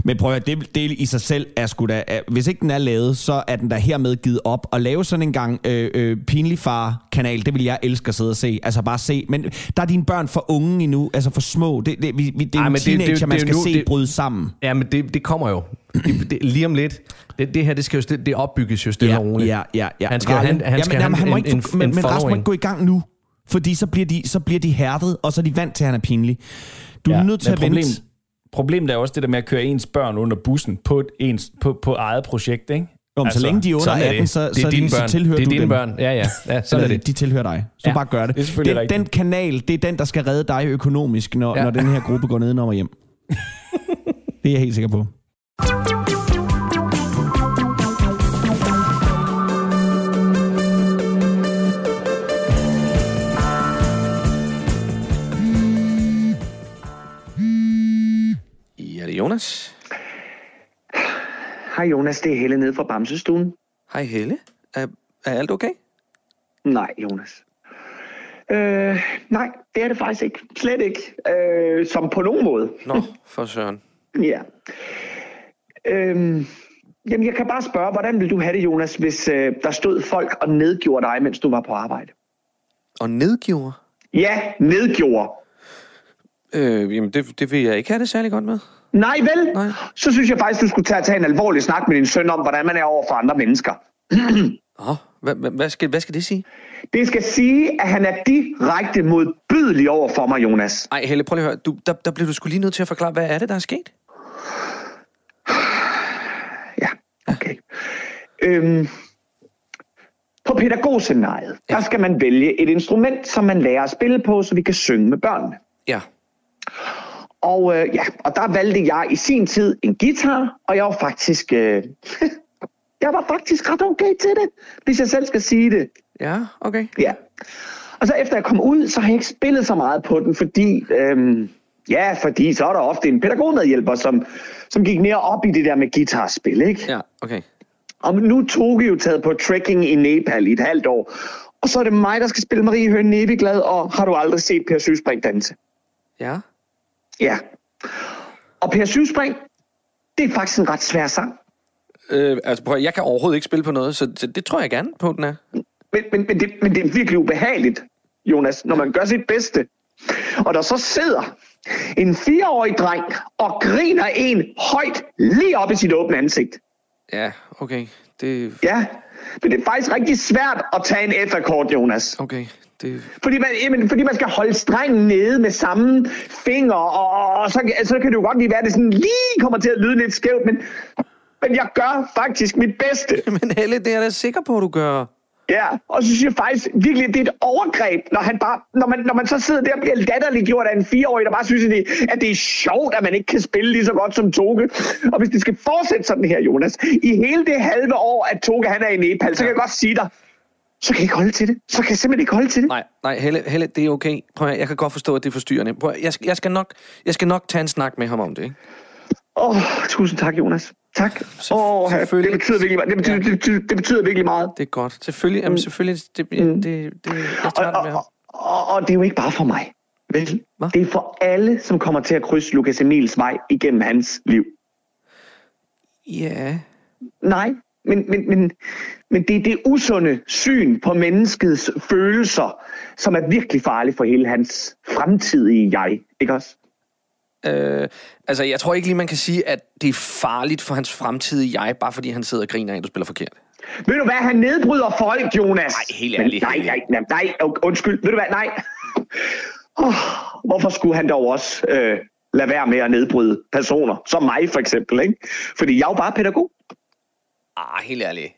Men prøv at det, det i sig selv er sgu da... er- Hvis ikke den er lavet, så er den der hermed givet op. Og lave sådan en gang øh, øh, pinlig far-kanal, det vil jeg elske at sidde og se. Altså bare se. Men der er dine børn for unge endnu, altså for små. Det, det, vi, vi, det er Ej, en men det- det er teenager, man er skal nu- se det- bryde sammen. Ja, men det, det kommer jo. Det, det, lige om lidt. Det, det her, det skal jo det opbygges jo stille og roligt. Ja, ja, ja. Han skal- Ralle- han- han skal jamen, have må en- ikke, en- men, en men Rasmus må ikke gå i gang nu. Fordi så bliver de, så bliver de hærdet, og så er de vant til, at han er pinlig. Du er Ja, nødt til at vente. Problemet er også det der med at køre ens børn under bussen på, et, ens, på, på eget projekt, ikke? Om, altså, så længe de er under Sådan er 18, det. så, det så, er dine så børn. tilhører det er du dine dem. børn. Ja, ja. ja sådan er det. de tilhører dig. Så Ja, bare gør det. det er den, rigtigt. den kanal, det er den, der skal redde dig økonomisk, når, ja. Ja. når den her gruppe går ned og hjem. det er jeg helt sikker på. Jonas. Hej Jonas, det er Helle nede fra Bamsestuen. Hej Helle. Er, er alt okay? Nej, Jonas. Øh, nej, det er det faktisk ikke. Slet ikke. Øh, som på nogen måde. Nå, for søren. Ja. Øhm, jamen, jeg kan bare spørge, hvordan vil du have det, Jonas, hvis øh, der stod folk og nedgjorde dig, mens du var på arbejde? Og nedgiver? Ja, nedgjorde. Øh, jamen, det, det vil jeg ikke have det særlig godt med. Nej, vel? Nej. Så synes jeg faktisk, du skulle tage, tage en alvorlig snak med din søn om, hvordan man er over for andre mennesker. Åh, hvad, hvad, skal, hvad skal det sige? Det skal sige, at han er direkte modbydelig over for mig, Jonas. Ej, Helle, prøv lige at høre. Du, der, der bliver du skulle lige nødt til at forklare, hvad er det, der er sket? Ja, okay. Øhm, på pædagogscenariet, ja. der skal man vælge et instrument, som man lærer at spille på, så vi kan synge med børnene. Ja. Og øh, ja, og der valgte jeg i sin tid en guitar, og jeg var faktisk, øh, jeg var faktisk ret okay til det, hvis jeg selv skal sige det. Ja, okay. Ja. Og så efter jeg kom ud, så har jeg ikke spillet så meget på den, fordi, øhm, ja, fordi så er der ofte en pædagogmedhjælper, som, som gik mere op i det der med guitarspil, ikke? Ja, okay. Og nu tog jo taget på trekking i Nepal i et halvt år. Og så er det mig, der skal spille Marie Høen Nebeglad, og har du aldrig set Per Syvspring danse? Ja. Ja. Og Per Syvspring, det er faktisk en ret svær sang. Øh, altså, prøv, jeg kan overhovedet ikke spille på noget, så det, det tror jeg gerne på, den er. Men, men, men, det, men det er virkelig ubehageligt, Jonas, når man gør sit bedste. Og der så sidder en fireårig dreng og griner en højt lige op i sit åbne ansigt. Ja, okay. Det... Ja, men det er faktisk rigtig svært at tage en efterkort, Jonas. Okay, det... Fordi man, jamen, fordi man skal holde strengen nede med samme finger, og, og, og så, så kan det jo godt lige være, at det sådan lige kommer til at lyde lidt skævt, men, men jeg gør faktisk mit bedste. Men Helle, det er jeg da sikker på, at du gør. Ja, og så synes jeg faktisk virkelig, det er et overgreb, når, han bare, når, man, når man så sidder der og bliver latterliggjort af en fireårig, der bare synes, at det, at det er sjovt, at man ikke kan spille lige så godt som Toge. Og hvis det skal fortsætte sådan her, Jonas, i hele det halve år, at Toge han er i Nepal, så kan jeg godt sige dig, så kan jeg ikke holde til det. Så kan jeg simpelthen ikke holde til det. Nej, nej, Helle, Helle, det er okay. Prøv at, jeg kan godt forstå, at det er forstyrrende. Prøv at, jeg, skal, jeg, skal nok, jeg skal nok tage en snak med ham om det, ikke? Åh, oh, tusind tak, Jonas. Tak. Åh, det selvfølgelig. betyder virkelig meget. Det betyder, det, betyder, det betyder virkelig meget. Det er godt. Selvfølgelig, jamen, selvfølgelig det, det, det, det, jeg Og, det og, med ham. og, og det er jo ikke bare for mig. Vel? Det er for alle, som kommer til at krydse Lukas Emils vej igennem hans liv. Ja. Nej, men, men, men, men det er det usunde syn på menneskets følelser, som er virkelig farligt for hele hans fremtidige jeg. Ikke også? Øh, altså, jeg tror ikke lige, man kan sige, at det er farligt for hans fremtidige jeg, bare fordi han sidder og griner af, at du spiller forkert. Ved du hvad, han nedbryder folk, Jonas. Nej, helt ærligt, Nej, nej, nej, nej, undskyld. Ved du hvad, nej. Oh, hvorfor skulle han dog også øh, lade være med at nedbryde personer, som mig for eksempel, ikke? Fordi jeg er jo bare pædagog. Ah, helt ærligt.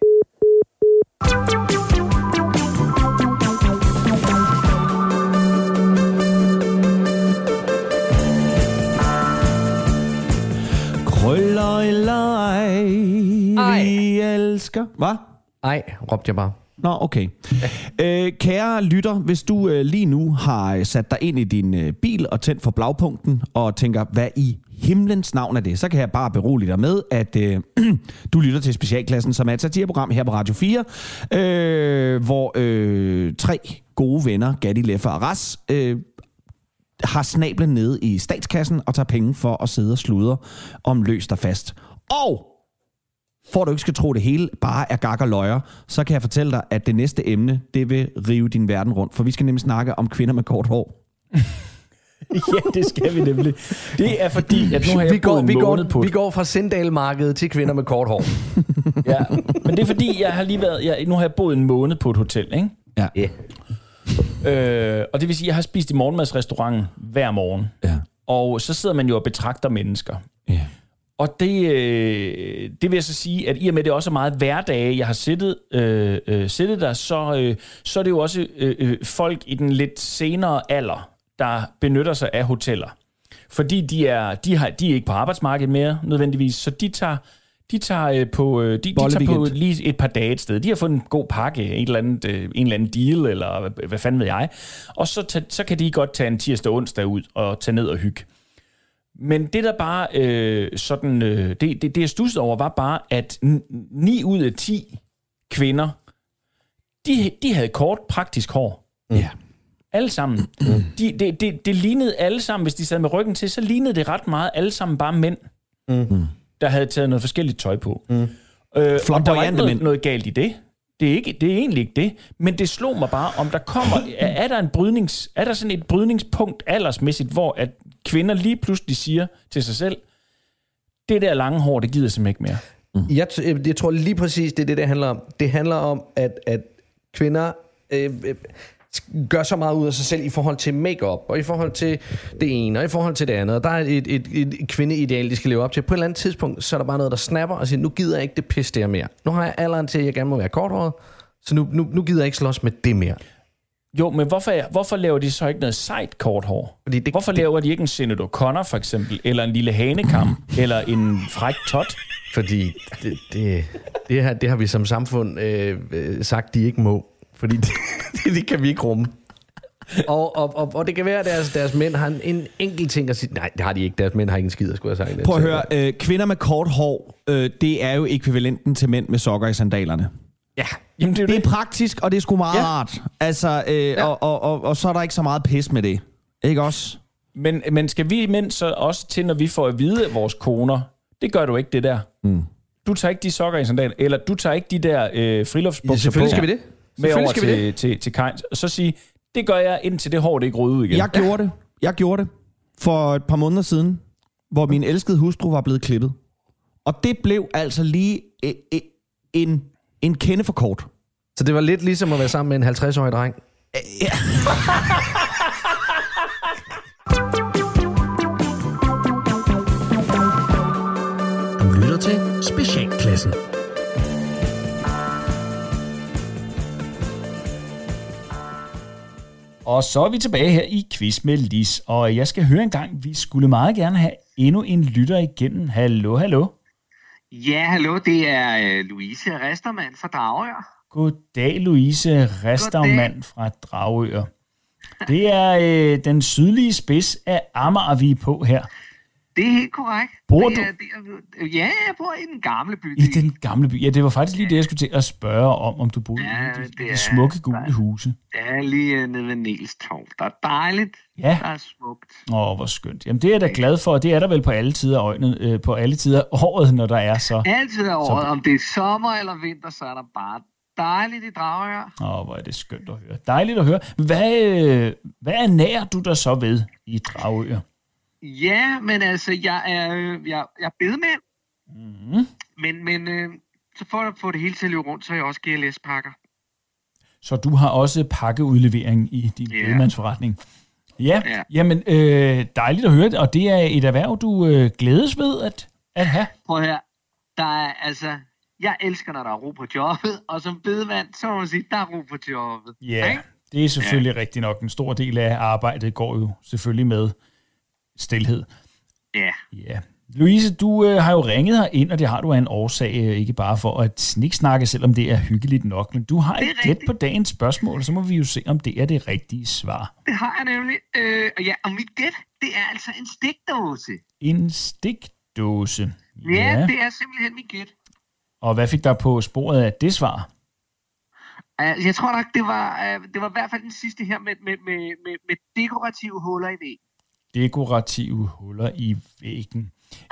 Vi elsker. Hvad? Ej, råbte jeg bare. Nå, okay. Øh, kære lytter, hvis du øh, lige nu har øh, sat dig ind i din øh, bil og tændt for blagpunkten og tænker, hvad i himlens navn er det, så kan jeg bare berolige dig med, at øh, du lytter til Specialklassen, som er et satireprogram her på Radio 4, øh, hvor øh, tre gode venner, Gatti, Leffe og Ras, øh, har snablen nede i statskassen og tager penge for at sidde og sludre om løst og fast. Og for at du ikke skal tro, det hele bare er gak og løjer, så kan jeg fortælle dig, at det næste emne, det vil rive din verden rundt. For vi skal nemlig snakke om kvinder med kort hår. ja, det skal vi nemlig. Det er fordi, at nu har jeg vi går, vi, måned på går, vi går fra Sindal-markedet til kvinder med kort hår. Ja, men det er fordi, jeg har lige været, jeg, nu har jeg boet en måned på et hotel, ikke? Ja. Yeah. Øh, og det vil sige, at jeg har spist i morgenmadsrestauranten hver morgen. Ja. Og så sidder man jo og betragter mennesker. Ja. Og det, øh, det vil jeg så sige, at i og med, det også er meget hverdage, jeg har siddet, øh, øh, siddet der, så, øh, så er det jo også øh, øh, folk i den lidt senere alder, der benytter sig af hoteller. Fordi de er, de har, de er ikke på arbejdsmarkedet mere nødvendigvis, så de tager, de tager, øh, på, øh, de, de tager på lige et par dage et sted. De har fået en god pakke, et eller andet, en eller anden deal, eller hvad, fanden ved jeg. Og så, så kan de godt tage en tirsdag og onsdag ud og tage ned og hygge. Men det der bare øh, sådan, øh, det, det, det jeg stussede over, var bare, at 9 ud af 10 kvinder, de, de havde kort, praktisk hår. Ja. Alle sammen. De, det, det, det lignede alle sammen, hvis de sad med ryggen til, så lignede det ret meget alle sammen bare mænd, Mm. der havde taget noget forskelligt tøj på. Mm. Øh, og der var ikke noget, noget galt i det. Det er, ikke, det er egentlig ikke det. Men det slog mig bare, om der kommer... Er, er der en brydnings... Er der sådan et brydningspunkt aldersmæssigt, hvor at kvinder lige pludselig siger til sig selv, det der lange hår, det gider jeg simpelthen ikke mere. Jeg, t- jeg tror lige præcis, det er det, det handler om. Det handler om, at, at kvinder øh, øh, gør så meget ud af sig selv i forhold til makeup og i forhold til det ene, og i forhold til det andet. Og der er et, et, et kvindeideal, de skal leve op til. På et eller andet tidspunkt, så er der bare noget, der snapper og siger, nu gider jeg ikke det pis der mere. Nu har jeg alderen til, at jeg gerne må være korthåret, så nu, nu, nu gider jeg ikke slås med det mere. Jo, men hvorfor, hvorfor laver de så ikke noget sejt kort hår? Fordi det, Hvorfor laver de ikke en Sinead O'Connor for eksempel, eller en lille hanekam, eller en fræk tot? Fordi det, det, det, her, det har vi som samfund øh, øh, sagt, de ikke må. Fordi det, det, det kan vi ikke rumme. Og, og, og, og det kan være, at deres, deres mænd har en, en enkelt ting at sige. Nej, det har de ikke. Deres mænd har ikke en skid skulle have sagt. Prøv at høre, øh, kvinder med kort hår, øh, det er jo ekvivalenten til mænd med sokker i sandalerne. Ja. Jamen, det er jo Det er det. praktisk, og det er sgu meget Ja. ja. rart. Altså, øh, ja. og, og, og, og så er der ikke så meget pis med det. Ikke også? Men, men skal vi mænd så også til, når vi får at vide af vores koner, det gør du ikke, det der. Mm. Du tager ikke de sokker i sandalen, eller du tager ikke de der øh, friluftsbukser Ja, selvfølgelig på skal vi det. med over skal vi til, til, til Kajns, og så sige, det gør jeg, indtil det hår det ikke røde ud igen. Jeg gjorde det. Jeg gjorde det for et par måneder siden, hvor min elskede hustru var blevet klippet. Og det blev altså lige øh, øh, en, en kende for kort. Så det var lidt ligesom at være sammen med en 50-årig dreng. Du lytter til Specialklassen. Og så er vi tilbage her i Quiz med Lis, og jeg skal høre en gang, vi skulle meget gerne have endnu en lytter igennem. Hallo, hallo. Ja, hallo, det er øh, Louise Restermann fra Dragør. Goddag, Louise Restermand fra Dragør. Det er øh, den sydlige spids af Amager, vi er på her. Det er helt korrekt. Bor du- ja, jeg bor i den gamle by. I den gamle by. Ja, det var faktisk lige det, jeg skulle til at spørge om, om du boede Ja, i de, det de er- smukke gule huse. Det er lige øh, nede ved Niels Torv. Der er dejligt. Ja. Der er smukt. Åh, hvor skønt. Jamen, det er jeg da glad for, og det er der vel på alle tider af øjnet, øh, på alle tider af året, når der er så... Altid af Så- året. Om det er sommer eller vinter, så er der bare dejligt i Dragør. Åh, hvor er det skønt at høre. Dejligt at høre. Hvad, øh, hvad er nær du der så ved i Dragør? Ja, men altså, jeg er, øh, jeg, jeg er bedemand. Mm. Men, men øh, så for at få det hele til at løbe rundt, så er jeg også GLS-pakker. Så du har også pakkeudlevering i din yeah. bedemandsforretning. Ja, Ja. jamen øh, dejligt at høre det, og det er et erhverv, du øh, glædes ved at, at have. Prøv her. Der er altså... Jeg elsker, når der er ro på jobbet, og som bedemand, så må man sige, der er ro på jobbet. Ja, Ikke? det er selvfølgelig ja. rigtigt nok. En stor del af arbejdet går jo selvfølgelig med stilhed. Ja. Ja. Louise, du øh, har jo ringet her ind, og det har du af en årsag, øh, ikke bare for at sniksnakke, selvom det er hyggeligt nok, men du har et gæt på dagens spørgsmål, så må vi jo se, om det er det rigtige svar. Det har jeg nemlig. Øh, og ja, og mit gæt, det er altså en stikdåse. En stikdåse. Ja, ja det er simpelthen mit gæt. Og hvad fik der på sporet af det svar? Uh, jeg tror nok, det var, uh, det var i hvert fald den sidste her med, med, med, med, med dekorative huller i væggen. Dekorative huller i væggen.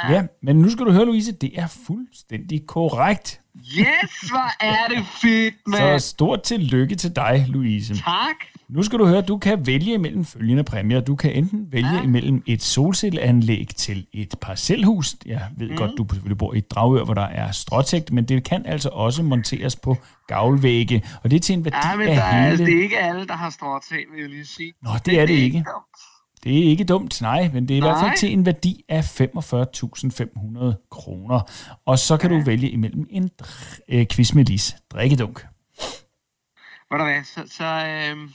Ja, men nu skal du høre, Louise, det er fuldstændig korrekt. Yes, hvor er det fedt, Så mand. stort tillykke til dig, Louise. Tak. Nu skal du høre, du kan vælge imellem følgende præmier. Du kan enten vælge ja. imellem et solcelleanlæg til et parcelhus. Jeg ved mm. godt, du selvfølgelig bor i et dragør, hvor der er stråtægt, men det kan altså også monteres på gavlvægge, og det er til en værdi Ja, men af der er, hele... altså, det er ikke alle, der har stråtag, vil jeg lige sige. Nå, det er det ikke. Det er ikke dumt, nej, men det er i hvert fald Nej. til en værdi af 45.500 kroner. Og så kan ja. du vælge imellem en øh, quiz med Lis drikkedunk. Ved du hvad, så... så øhm...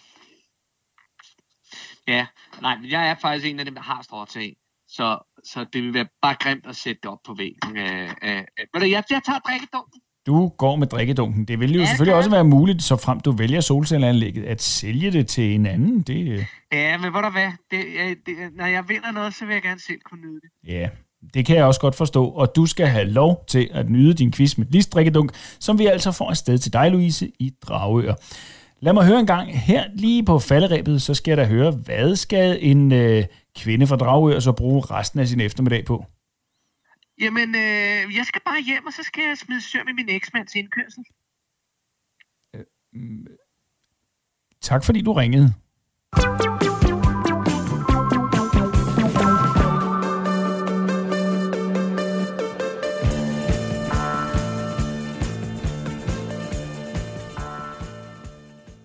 Ja, nej, men jeg er faktisk en af dem, der har stråtag. Så, så det vil være bare grimt at sætte det op på væggen. Øh, øh, øh. Du, jeg, jeg tager drikkedunken. Du går med drikkedunken. Det vil jo Ja, selvfølgelig også være muligt, så frem du vælger solcelleanlægget, at sælge det til en anden. Det, øh, Ja, men ved du hvad, det, det, når jeg vinder noget, så vil jeg gerne selv kunne nyde det. ja, det kan jeg også godt forstå. Og du skal have lov til at nyde din quiz med Lis drikkedunk, som vi altså får afsted til dig, Louise, i Dragør. Lad mig høre en gang her lige på falderæbet, så skal jeg da høre, hvad skal en øh, kvinde fra Dragør så bruge resten af sin eftermiddag på? Jamen, øh, jeg skal bare hjem, og så skal jeg smide søm i min eksmands indkørsel. Øh, mm, tak fordi du ringede.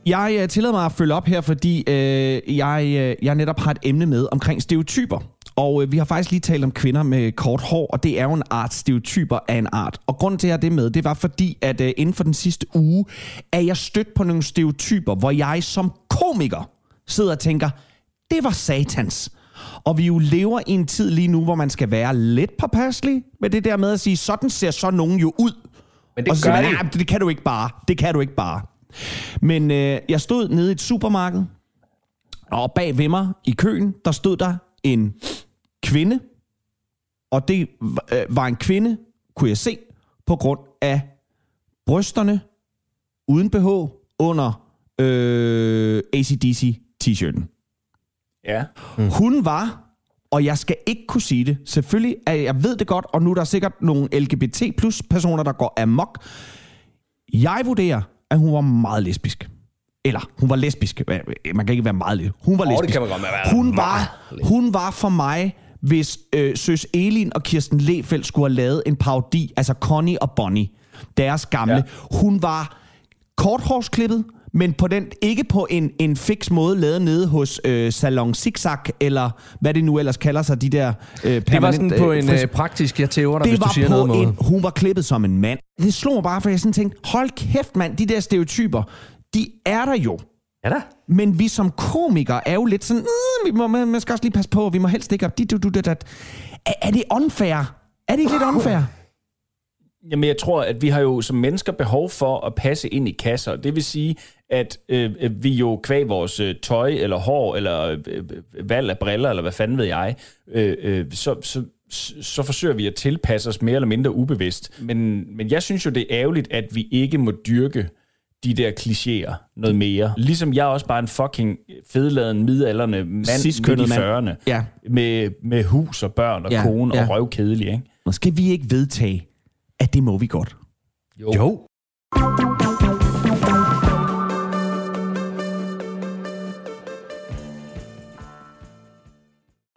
Jeg øh, tillader mig at følge op her, fordi øh, jeg, øh, jeg netop har et emne med omkring stereotyper. Og øh, vi har faktisk lige talt om kvinder med kort hår, og det er jo en art stereotyper af en art. Og grunden til, at jeg har det med, det var fordi, at øh, inden for den sidste uge, er jeg stødt på nogle stereotyper, hvor jeg som komiker sidder og tænker, det var satans. Og vi jo lever i en tid lige nu, hvor man skal være lidt påpasselig med det der med at sige, sådan ser så nogen jo ud. Men det og så gør man, "Ja, det kan du ikke bare. Det kan du ikke bare. Men øh, jeg stod nede i et supermarked, og bag ved mig i køen, der stod der en kvinde. Og det øh, var en kvinde, kunne jeg se, på grund af brysterne uden BH under øh, ACDC t-shirten. Ja. Mm. Hun var, og jeg skal ikke kunne sige det, selvfølgelig, at jeg ved det godt, og nu er der sikkert nogle LGBT plus personer, der går amok. Jeg vurderer, at hun var meget lesbisk. Eller, hun var lesbisk. Man kan ikke være meget lesbisk. Hun var det lesbisk. kan man godt være. Hun var, hun var for mig, hvis øh, Søs Elin og Kirsten Lefeldt skulle have lavet en parodi, altså Connie og Bonnie, deres gamle. Ja. Hun var korthårsklippet, men på den, ikke på en, en fix måde lavet nede hos øh, Salon Zigzag, eller hvad det nu ellers kalder sig, de der øh, Det var sådan på en fris- øh, praktisk, jeg tæver dig, det hvis du var siger på noget måde. en, hun var klippet som en mand. Det slog mig bare, for jeg sådan tænkte, hold kæft mand, de der stereotyper, de er der jo. Ja da. Men vi som komikere er jo lidt sådan, "Øh, vi må, man man skal også lige passe på, vi må helst ikke op. dit, dit, dit, dit." Er, er det unfair? Er det ikke lidt unfair? Jamen, jeg tror, at vi har jo som mennesker behov for at passe ind i kasser. Det vil sige, at øh, øh, vi jo kvæg vores øh, tøj, eller hår, eller øh, øh, valg af briller, eller hvad fanden ved jeg, øh, øh, så, så, så forsøger vi at tilpasse os mere eller mindre ubevidst. Men, men jeg synes jo, det er ærgerligt, at vi ikke må dyrke de der klichéer noget mere. Ligesom jeg også bare en fucking fedladen midalderne mand midt i mand. 40'erne. Ja. Med, med hus og børn og Ja, kone ja. og røvkedelig, ikke? Skal vi ikke vedtage, at det må vi godt? Jo. jo.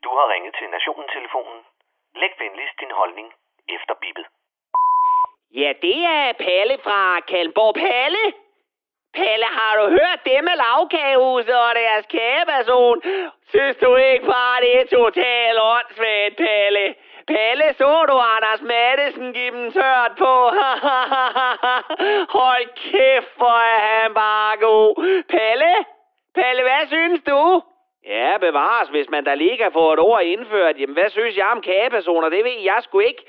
Du har ringet til Nationen-telefonen. Læg venligst din holdning efter bippet. Ja, det er Palle fra Kalmborg. Palle? Pelle, har du hørt det med lavkagehuset og deres kageperson? Synes du ikke bare, det er totalt åndssvagt, Pelle? Pelle, så du Anders Madsen give dem tørt på? Hold kæft, hvor er han bare god. Pelle? Pelle, hvad synes du? Ja, bevares, hvis man da lige kan få et ord indført. Jamen, hvad synes jeg om kagepersoner? Det ved jeg sgu ikke.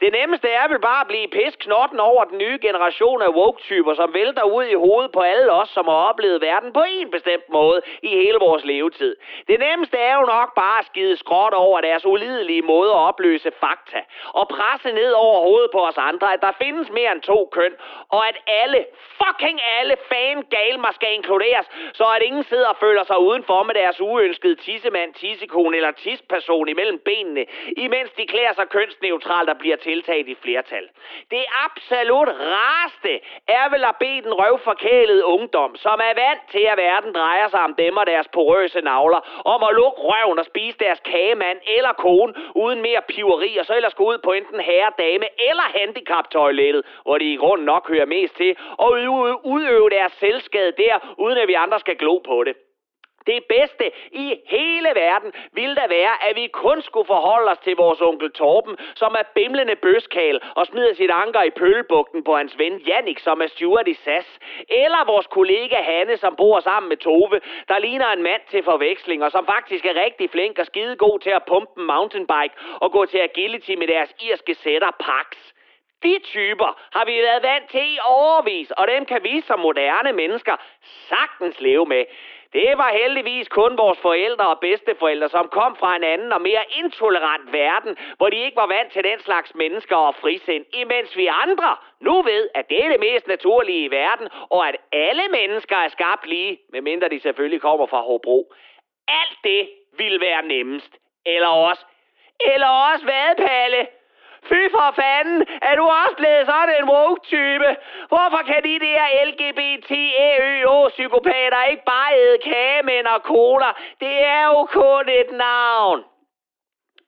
Det nemmeste er vel bare at blive pisknotten over den nye generation af woke-typer, som vælter ud i hovedet på alle os, som har oplevet verden på en bestemt måde i hele vores levetid. Det nemmeste er jo nok bare at skide skråt over deres ulidelige måde at opløse fakta, og presse ned over hovedet på os andre, at der findes mere end to køn, og at alle, fucking alle fan galmer skal inkluderes, så at ingen sidder og føler sig udenfor med deres uønskede tissemand, tissekone eller tisperson imellem benene, imens de klæder sig kønsneutralt og bliver tiltaget i flertal. Det absolut rareste er vel at bede den røvforkælede ungdom, som er vant til, at verden drejer sig om dem og deres porøse navler, om at lukke røven og spise deres kagemand eller kone uden mere piveri, og så ellers gå ud på enten herre, dame eller handicaptoilettet, hvor de i grunden nok hører mest til, og udøve- udøve deres selvskade der, uden at vi andre skal glo på det. Det bedste i hele verden ville da være, at vi kun skulle forholde os til vores onkel Torben, som er bimlende bøskal og smider sit anker i pøllebugten på hans ven Jannik, som er steward i SAS. Eller vores kollega Hanne, som bor sammen med Tove, der ligner en mand til forveksling, og som faktisk er rigtig flink og skide god til at pumpe en mountainbike og gå til agility med deres irske sætter Pax. De typer har vi været vant til i overvis, og dem kan vi som moderne mennesker sagtens leve med. Det var heldigvis kun vores forældre og bedsteforældre, som kom fra en anden og mere intolerant verden, hvor de ikke var vant til den slags mennesker og frisind, imens vi andre nu ved, at det er det mest naturlige i verden, og at alle mennesker er skabt lige, medmindre de selvfølgelig kommer fra Hobro. Alt det vil være nemmest. Eller også. Eller også hvad, Palle? Fy for fanden, er du også blevet sådan en woke-type? Hvorfor kan de der LGBT, EØO, psykopater ikke bare æde kagemænd og cola? Det er jo kun et navn.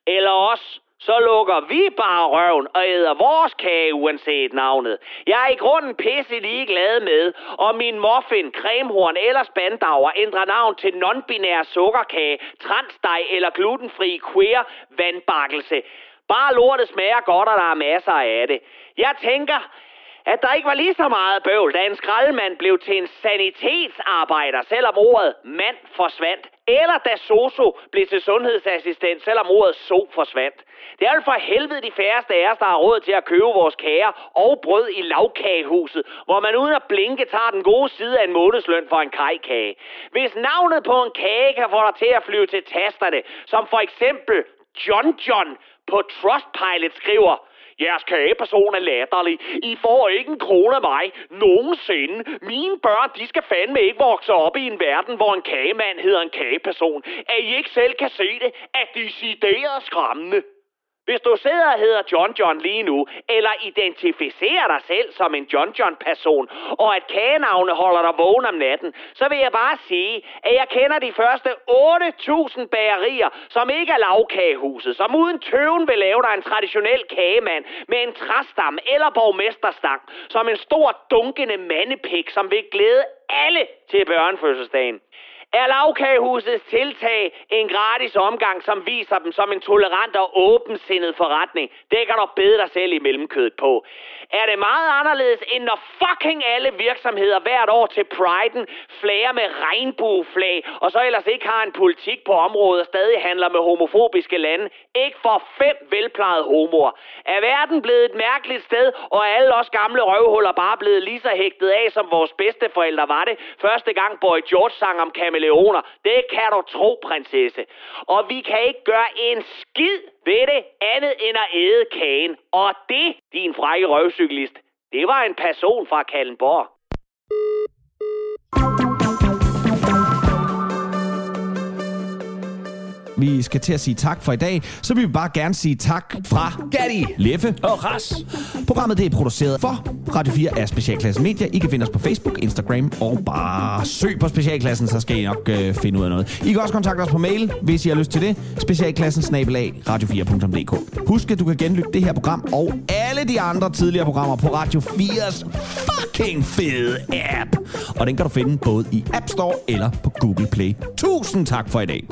Eller også, så lukker vi bare røven og æder vores kage uanset navnet. Jeg er i grunden pisse ligeglad med, om min muffin, cremehorn eller spandauer ændrer navn til non-binær sukkerkage, transdej eller glutenfri queer vandbakkelse. Bare lortet smager godt, og der er masser af det. Jeg tænker, at der ikke var lige så meget bøvl, da en skraldemand blev til en sanitetsarbejder, selvom ordet mand forsvandt. Eller da Soso blev til sundhedsassistent, selvom ordet so forsvandt. Det er jo for helvede de færreste af os, der har råd til at købe vores kager og brød i lavkagehuset, hvor man uden at blinke tager den gode side af en månedsløn for en kajkage. Hvis navnet på en kage kan få dig til at flyve til tasterne, som for eksempel John John på Trustpilot skriver, Jeres kageperson er latterlig. I får ikke en krone af mig. Nogensinde. Mine børn, de skal fandme ikke vokse op i en verden, hvor en kagemand hedder en kageperson. At I ikke selv kan se det, er decideret skræmmende. Hvis du sidder og hedder John John lige nu, eller identificerer dig selv som en John John-person, og at kagenavne holder dig vågen om natten, så vil jeg bare sige, at jeg kender de første 8.000 bagerier, som ikke er lavkagehuset, som uden tøven vil lave dig en traditionel kagemand med en træstam eller borgmesterstang, som en stor dunkende mandepik, som vil glæde alle til børnefødselsdagen. Er lavkagehusets tiltag en gratis omgang, som viser dem som en tolerant og åbensindet forretning? Det kan du bede dig selv i mellemkødet på. Er det meget anderledes, end når fucking alle virksomheder hvert år til Priden flager med regnbueflag, og så ellers ikke har en politik på området og stadig handler med homofobiske lande? Ikke for fem velplejede homoer. Er verden blevet et mærkeligt sted, og er alle os gamle røvhuller bare blevet lige så hægtet af, som vores bedsteforældre var det, første gang Boy George sang om kameleoner. Det kan du tro, prinsesse. Og vi kan ikke gøre en skid ved det andet end at æde kagen. Og det, din frække røvcyklist, det var en person fra Kallenborg. Vi skal til at sige tak for i dag, så vi vil bare gerne sige tak fra Gatti, Leffe Og ras. Programmet det er produceret for Radio 4 af Specialklassen Media. I kan finde os på Facebook, Instagram og bare søg på Specialklassen, så skal I nok øh, finde ud af noget. I kan også kontakte os på mail, hvis I har lyst til det. Specialklassen snabelag radio4.dk. Husk, at du kan genlytte det her program og alle de andre tidligere programmer på Radio 4's fucking fede app. Og den kan du finde både i App Store eller på Google Play. Tusind tak for i dag.